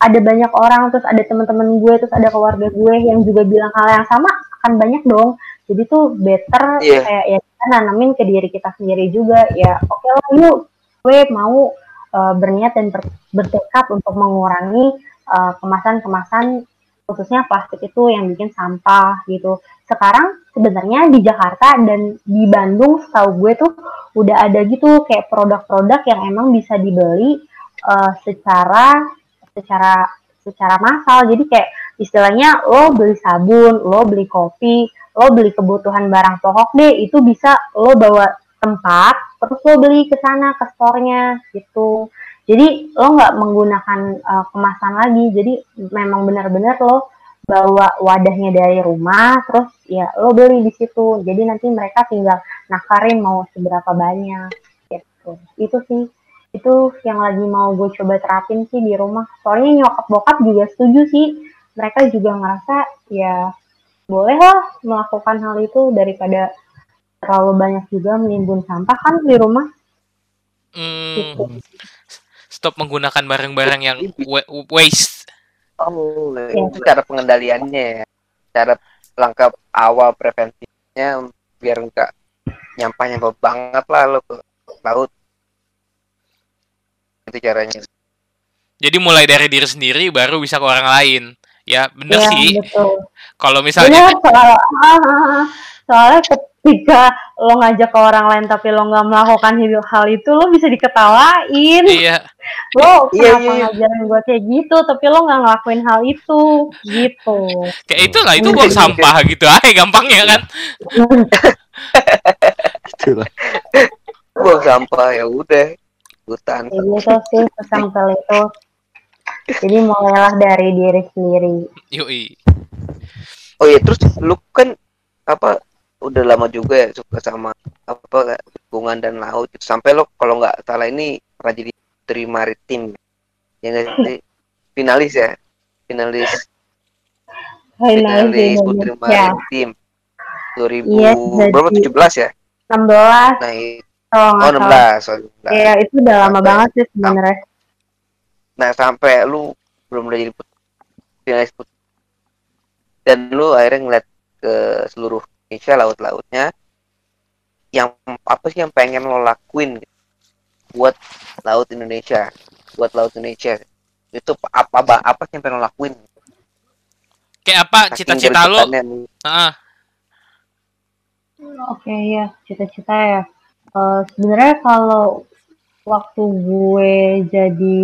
ada banyak orang terus ada teman-teman gue terus ada keluarga gue yang juga bilang hal yang sama akan banyak dong. Jadi tuh better Iya. kayak ya kita nanamin ke diri kita sendiri juga ya oke lah yuk gue mau eh, berniat dan ber- bertekad untuk mengurangi eh, kemasan-kemasan khususnya plastik itu yang bikin sampah gitu. Sekarang sebenarnya di Jakarta dan di Bandung setahu gue tuh udah ada gitu kayak produk-produk yang emang bisa dibeli eh, secara secara secara massal. Jadi kayak istilahnya lo beli sabun, lo beli kopi, lo beli kebutuhan barang pokok deh itu bisa lo bawa tempat terus lo beli ke sana ke store-nya gitu. Jadi lo nggak menggunakan uh, kemasan lagi. Jadi memang benar-benar lo bawa wadahnya dari rumah, terus ya lo beli di situ. Jadi nanti mereka tinggal nakarin mau seberapa banyak gitu. Itu sih itu yang lagi mau gue coba terapin sih di rumah. Soalnya nyokap bokap juga setuju sih. Mereka juga ngerasa ya boleh lah melakukan hal itu daripada terlalu banyak juga menimbun sampah kan di rumah. Hmm, Gitu. stop menggunakan barang-barang yang wa- waste. oh itu cara pengendaliannya ya cara langkah awal preventifnya biar enggak nyampah nyampah banget lah lo ke laut itu caranya Jadi mulai dari diri sendiri baru bisa ke orang lain. Ya bener Iya, sih. betul. Kalau misalnya soal, ah, ah, ah. soalnya ketika lo ngajak ke orang lain tapi lo nggak melakukan hidup hal itu lo bisa diketawain iya *laughs* lo Iya, kenapa iya, iya. ngajarin gue kayak gitu tapi lo nggak ngelakuin hal itu gitu kayak itulah itu buang sampah gitu aja gampangnya kan. *laughs* Itulah. buang sampah ya udah hutan. Kayak gitu sih sesimpel itu jadi mulailah dari diri sendiri. Yoi. oh ya terus lu kan apa udah lama juga ya suka sama apa hubungan dan laut gitu. sampai lo kalau nggak salah ini pernah jadi putri maritim. Ya nggak sih? Finalis ya? Finalis. Finalis putri Indonesia maritim. 2000 Iya, berapa? jadi- 17 ya? 16 nah itu kalau oh nggak salah 16 oh, 16. ya itu udah lama Sampai- banget sih sebenarnya nah sampai lu belum udah jadi put- finalis put- dan lu akhirnya ngeliat ke seluruh Indonesia laut-lautnya yang apa sih yang pengen lo lakuin gitu, buat laut Indonesia buat laut Indonesia itu apa apa apa sih yang pengen lo lakuin Kayak apa cita-cita. Heeh. Oke ya, cita-cita ya. Eh, Sebenarnya kalau waktu gue jadi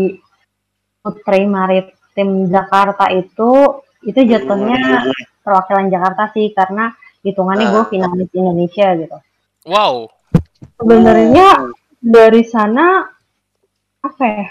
putri maritim Jakarta itu, itu jatuhnya perwakilan Jakarta sih karena hitungannya gue Ah. finalis Indonesia gitu. Wow. Sebenarnya dari sana apa ya?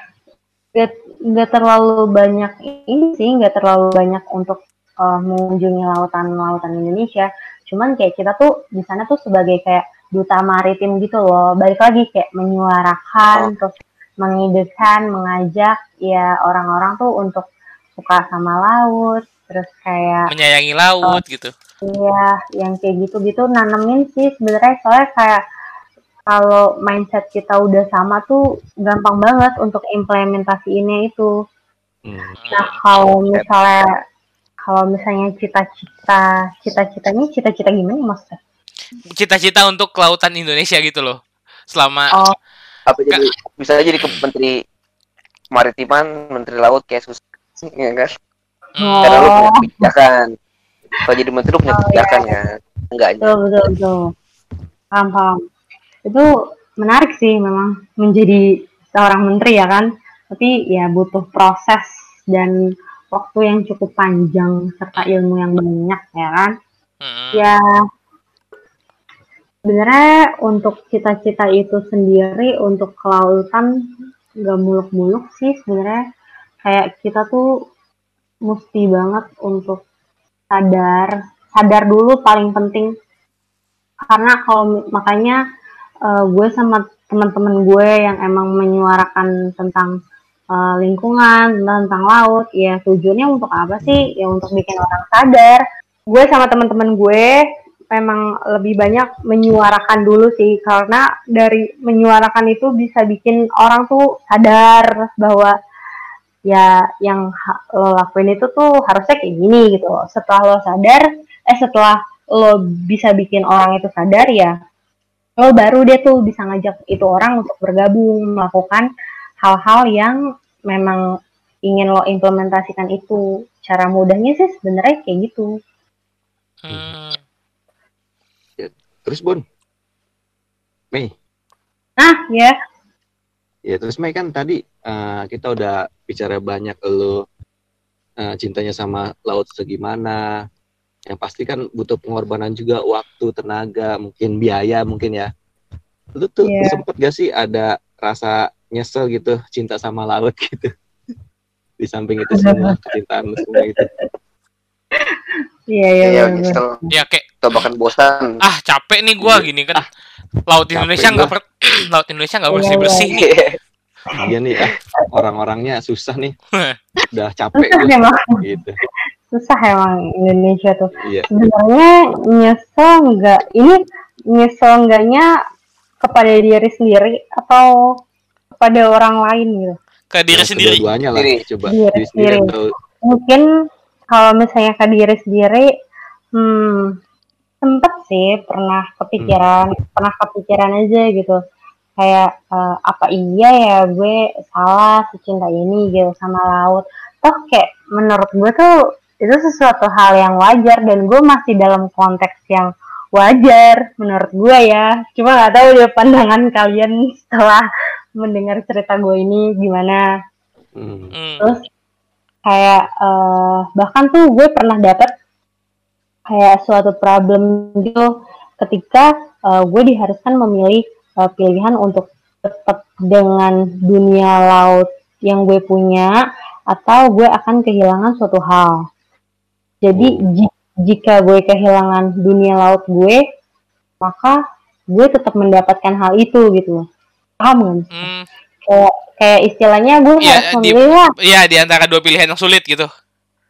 Gak, nggak terlalu banyak ini sih, nggak terlalu banyak untuk eh, mengunjungi lautan-lautan Indonesia. Cuman kayak kita tuh di sana tuh sebagai kayak duta maritim gitu loh. Balik lagi kayak menyuarakan, terus mengideskan, mengajak ya orang-orang tuh untuk suka sama laut, terus kayak Menyayangi laut gitu. Iya, yang kayak gitu-gitu nanemin sih sebenarnya soalnya kayak kalau mindset kita udah sama tuh gampang banget untuk implementasiinnya itu. Hmm. Nah, kalau misalnya kalau misalnya cita-cita cita-citanya cita-cita gimana maksudnya? Cita-cita untuk kelautan Indonesia gitu loh. Selama Oh, apa jadi bisa jadi ke menteri kemaritiman menteri laut kayak susah ya kan Hmm, karena lu punya Oh. kebijakan kalau jadi menteri lu punya Oh, iya. kebijakan kan enggaknya betul betul betul. Paham paham. Itu menarik sih memang menjadi seorang menteri ya kan. Tapi ya butuh proses dan waktu yang cukup panjang serta ilmu yang banyak ya kan. mm, Ya sebenarnya untuk cita-cita itu sendiri untuk kelautan nggak muluk-muluk sih sebenarnya. Kayak kita tuh mesti banget untuk sadar sadar dulu paling penting. Karena kalau makanya eh, gue sama teman-teman gue yang emang menyuarakan tentang eh, lingkungan tentang, tentang laut ya tujuannya untuk apa sih? Ya untuk bikin orang sadar. Gue sama teman-teman gue memang lebih banyak menyuarakan dulu sih karena dari menyuarakan itu bisa bikin orang tuh sadar bahwa ya yang lo lakuin itu tuh harusnya kayak gini gitu. Setelah lo sadar, eh setelah lo bisa bikin orang itu sadar ya, lo baru dia tuh bisa ngajak itu orang untuk bergabung melakukan hal-hal yang memang ingin lo implementasikan itu. Cara mudahnya sih sebenarnya kayak gitu. mm. Terus Bun, Mei, Ah ya, ya terus Mei kan tadi eh, kita udah bicara banyak lo eh, cintanya sama laut segimana. Yang pasti kan butuh pengorbanan juga waktu, tenaga, mungkin biaya mungkin ya. Lu tuh Iya. sempet gak sih ada rasa nyesel gitu cinta sama laut gitu? *laughs* Di samping itu semua kecintaan lu semua itu. *laughs* iya iya. ya bener-bener. nyesel ya kayak atau bahkan bosan ah capek nih gua gini kan. Laut Capek Indonesia nggak per- *clears throat* laut Indonesia nggak Iya, bersih-bersih nih. Iya nih ah, orang-orangnya susah nih. *laughs* Udah capek Susah emang, gitu. susah emang Indonesia tuh. Iya. sebenarnya nyesel nggak ini nyesel enggaknya kepada diri sendiri atau kepada orang lain gitu Ke diri Ya, sendiri. Kedua-duanya lah Diri. coba Diri diri sendiri sendiri. atau mungkin kalau misalnya ke diri sendiri hmm sempet sih pernah kepikiran pernah kepikiran aja gitu. Kayak eh, apa iya ya gue salah secinta ini gitu sama laut. Toh kayak menurut gue tuh itu sesuatu hal yang wajar dan gue masih dalam konteks yang wajar menurut gue ya. Cuma nggak tahu deh pandangan kalian *laughs* setelah mendengar cerita gue ini gimana. Hmm. Hmm. terus kayak eh, bahkan tuh gue pernah dapet kayak suatu problem gitu ketika eh, gue diharuskan memilih eh, pilihan untuk tetap dengan dunia laut yang gue punya atau gue akan kehilangan suatu hal. Jadi ji- jika gue kehilangan dunia laut gue maka gue tetap mendapatkan hal itu gitu paham nggak? Hmm. Kayak kayak istilahnya gue Iya, harus di- memilih lah Iya di antara dua pilihan yang sulit gitu.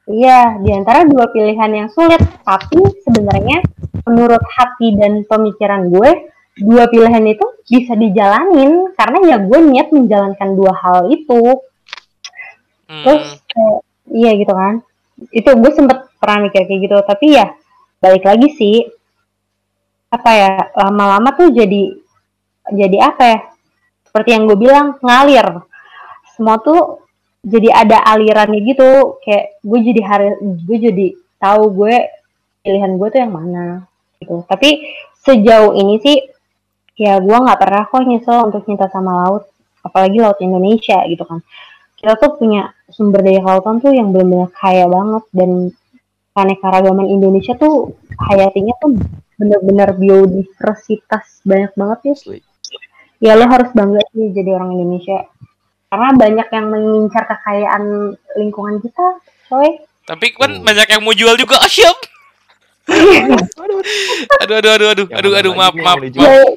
Iya, di antara dua pilihan yang sulit, tapi sebenarnya menurut hati dan pemikiran gue, dua pilihan itu bisa dijalanin karena ya gue niat menjalankan dua hal itu. Terus Hmm. kayak, iya gitu kan. Itu gue sempet pernah mikir kayak gitu, tapi ya balik lagi sih apa ya lama-lama tuh jadi jadi apa ya seperti yang gue bilang ngalir. Semua tuh jadi ada alirannya gitu. Kayak gue jadi hari gue jadi tahu gue pilihan gue tuh yang mana gitu. Tapi sejauh ini sih ya gue nggak pernah kok nyesel untuk cinta sama laut. Apalagi laut Indonesia gitu kan. Kita tuh punya sumber daya kelautan tuh yang benar-benar kaya banget. Dan keanekaragaman Indonesia tuh hayatinya tuh benar-benar biodiversitas banyak banget ya. Ya lo harus bangga sih jadi orang Indonesia karena banyak yang mengincar kekayaan lingkungan kita coy Tapi kan Oh. banyak yang mau jual juga. Oh, siap. Aduh, aduh, aduh, aduh, aduh, aduh, maaf, maaf, maaf.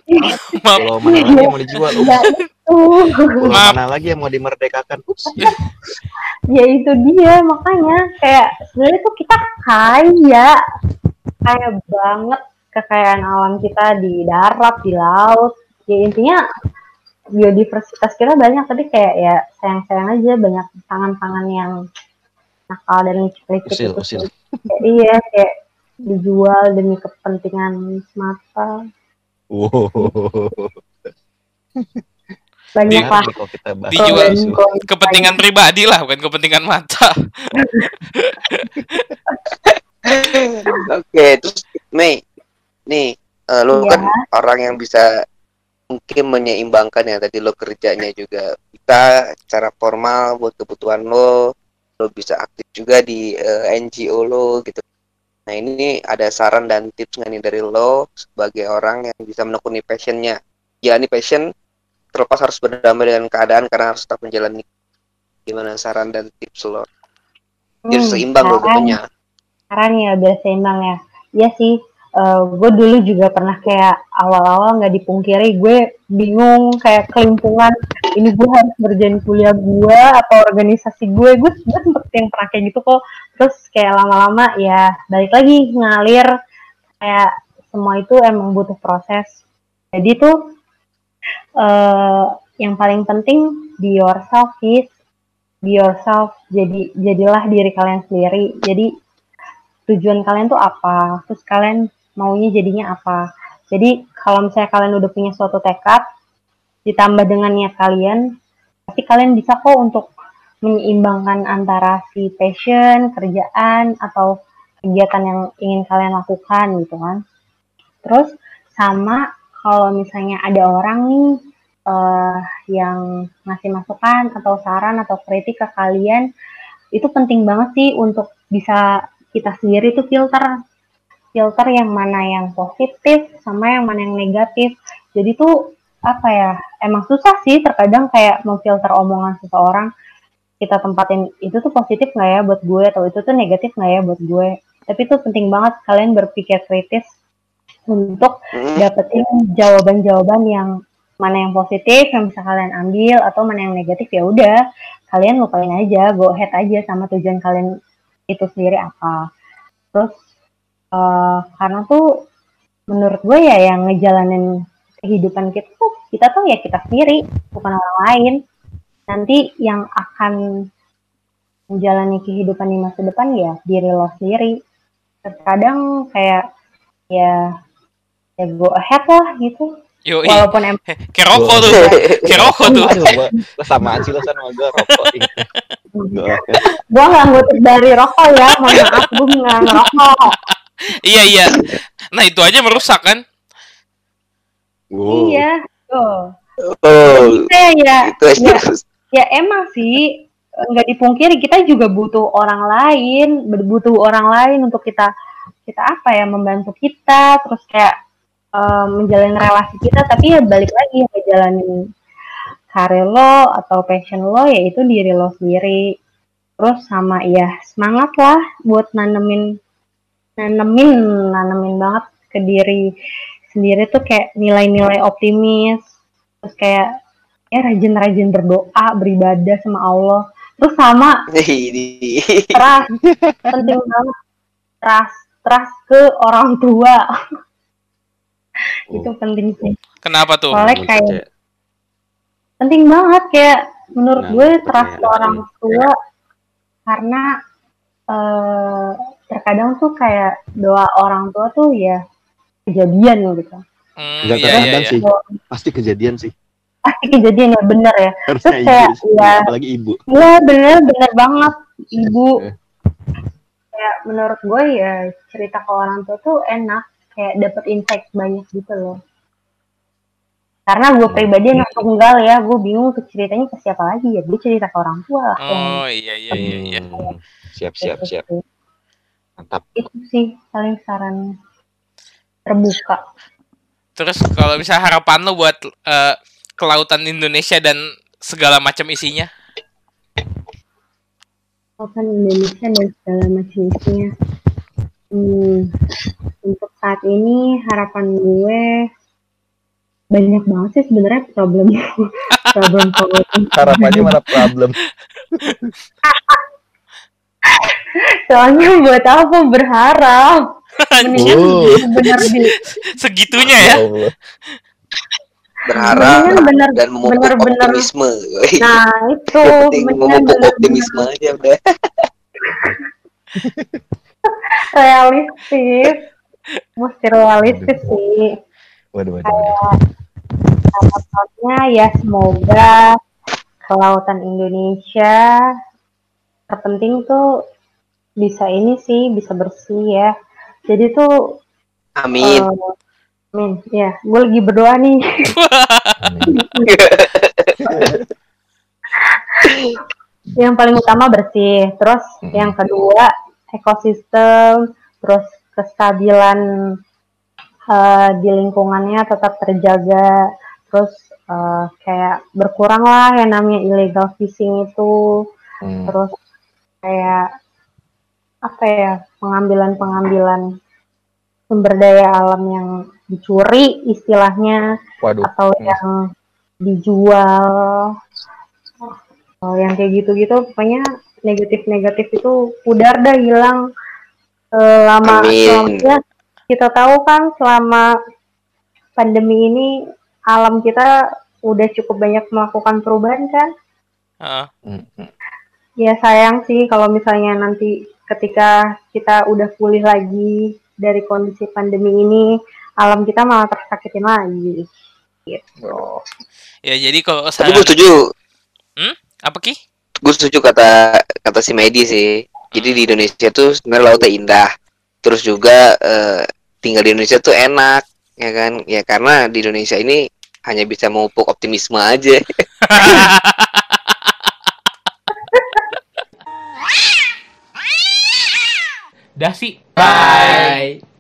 Kalau mana lagi yang mau dijual? Ups. itu Kalau Maaf. mana lagi yang mau dimerdekakan? Ups. *laughs* ya itu dia makanya kayak sebenarnya tuh kita kaya kaya banget kekayaan alam kita di darat di laut ya intinya biodiversitas kita banyak tapi kayak ya sayang-sayang aja banyak tangan-tangan yang nakal dan licik-licik Usil, itu usil. Kayak, iya kayak dijual demi kepentingan semata Wow. banyak lah nih Dijual. Kepentingan pribadi lah, bukan kepentingan mata. Oke, terus Mei, nih eh, lu Iya. kan orang yang bisa mungkin menyeimbangkan ya tadi lo kerjanya juga bisa secara formal buat kebutuhan lo, lo bisa aktif juga di eh, NGO lo gitu. Nah ini ada saran dan tips nggak nih dari lo sebagai orang yang bisa menekuni passionnya. Ya ini passion terlepas harus berdamai dengan keadaan karena harus tetap menjalani. Gimana saran dan tips lo? Biar Hmm, seimbang lo tentunya. saran ya biar seimbang ya iya sih gue dulu juga pernah kayak awal-awal nggak dipungkiri gue bingung kayak kelimpungan ini gue harus ngerjain kuliah gue atau organisasi gue gue gue sempet yang pernah kayak gitu kok. Terus kayak lama-lama ya balik lagi ngalir kayak semua itu emang butuh proses. Jadi tuh eh yang paling penting be yourself is be yourself. Jadi jadilah diri kalian sendiri. Jadi tujuan kalian tuh apa? Terus kalian maunya jadinya apa. Jadi kalau misalnya kalian udah punya suatu tekad ditambah dengan niat kalian pasti kalian bisa kok untuk menyeimbangkan antara si passion kerjaan atau kegiatan yang ingin kalian lakukan gitu kan. Terus sama kalau misalnya ada orang nih eh, yang ngasih masukan atau saran atau kritik ke kalian itu penting banget sih untuk bisa kita sendiri tuh filter filter yang mana yang positif sama yang mana yang negatif. Jadi tuh apa ya emang susah sih terkadang kayak memfilter omongan seseorang. Kita tempatin itu tuh positif nggak ya buat gue? atau itu tuh negatif nggak ya buat gue? Tapi itu penting banget kalian berpikir kritis untuk Hmm. dapetin jawaban-jawaban yang mana yang positif yang bisa kalian ambil atau mana yang negatif ya udah kalian lupain aja go ahead aja sama tujuan kalian itu sendiri apa. Terus eh, karena tuh menurut gue ya yang ngejalanin kehidupan kita tuh kita tuh ya kita sendiri bukan orang lain. Nanti yang akan menjalani kehidupan di masa depan ya diri lo sendiri. Terkadang kayak ya ya go ahead lah gitu. Yo, walaupun emang *laughs* kayak rokok tuh. Kayak rokok tuh. Aduh, gua, lo samaan sih lo sama gue rokok gue nggak ngutip dari rokok ya mohon maaf gue nggak ngerokok Iya, iya. Nah, itu aja merusak kan? Wow. iya tuh Oh, kita ya itu aja. ya ya emang sih nggak dipungkiri kita juga butuh orang lain butuh orang lain untuk kita kita apa ya membantu kita terus kayak eh, menjalin relasi kita tapi ya balik lagi ngejalanin karir lo atau passion lo yaitu diri lo sendiri terus sama ya semangat lah buat nanemin nanemin nanemin banget ke diri sendiri tuh kayak nilai-nilai optimis. Terus kayak ya rajin-rajin berdoa beribadah sama Allah. Terus sama trust. Penting banget. Trust trust ke orang tua. Itu penting sih. Kenapa tuh? soalnya kayak penting banget kayak menurut Nah, gue trust ke orang tua karena eh, terkadang tuh kayak doa orang tua tuh ya kejadian gitu Hmm, Enggak iya, iya, terkadang iya. sih. Pasti kejadian sih. pasti kejadian ya bener ya Harusnya Terus ibu kayak, sih. ya. Apalagi ibu. Iya bener bener banget ibu. Eh. Kayak menurut gue ya cerita ke orang tua tuh enak kayak dapet insight banyak gitu loh. Karena gue pribadi anak tunggal ya, gue bingung ke ceritanya ke siapa lagi ya. Gue cerita ke orang tua lah. Oh, iya, iya, iya, iya. Hmm, Siap, siap, Gitu siap. Mantap. Itu sih paling saran terbuka. Terus kalau bisa harapan lo buat eh, kelautan Indonesia dan segala macam isinya? Open Indonesia dan segala macam isinya. Hmm, untuk saat ini harapan gue banyak banget sih sebenarnya *laughs* problem problem problem Harapannya malah problem. Soalnya buat apa berharap mendingan Oh. bener di Segitunya ya? Allah. berharap bener dan memupuk bener-bener- optimisme. Wih, nah itu memupuk optimisme aja udah. *laughs* realistis mesti realistis sih Waduh, waduh, waduh. harapannya ya semoga kelautan Indonesia terpenting tuh bisa ini sih bisa bersih ya. Jadi tuh Amin. eh, amin. Ya gue lagi berdoa nih. *laughs* Yang paling utama bersih. Terus Mm. yang kedua ekosistem. Terus kestabilan eh, di lingkungannya tetap terjaga. Terus eh, kayak berkurang lah yang namanya illegal fishing itu. Hmm. terus kayak apa ya pengambilan pengambilan sumber daya alam yang dicuri istilahnya Waduh. atau Hmm. yang dijual oh, yang kayak gitu-gitu pokoknya negatif-negatif itu pudar dah hilang selama ya, kita tahu kan selama pandemi ini alam kita udah cukup banyak melakukan perubahan kan Heeh. Hmm. ya sayang sih kalau misalnya nanti ketika kita udah pulih lagi dari kondisi pandemi ini alam kita malah tersakitin lagi gitu Ya jadi kalau Tapi saran gue setuju, apa ki? gue setuju kata kata si Medi sih. Jadi di Indonesia tuh sebenarnya lautnya indah. Terus juga eh, tinggal di Indonesia tuh enak, ya kan? Ya karena di Indonesia ini hanya bisa memupuk optimisme aja. *laughs* Dah sih. Bye.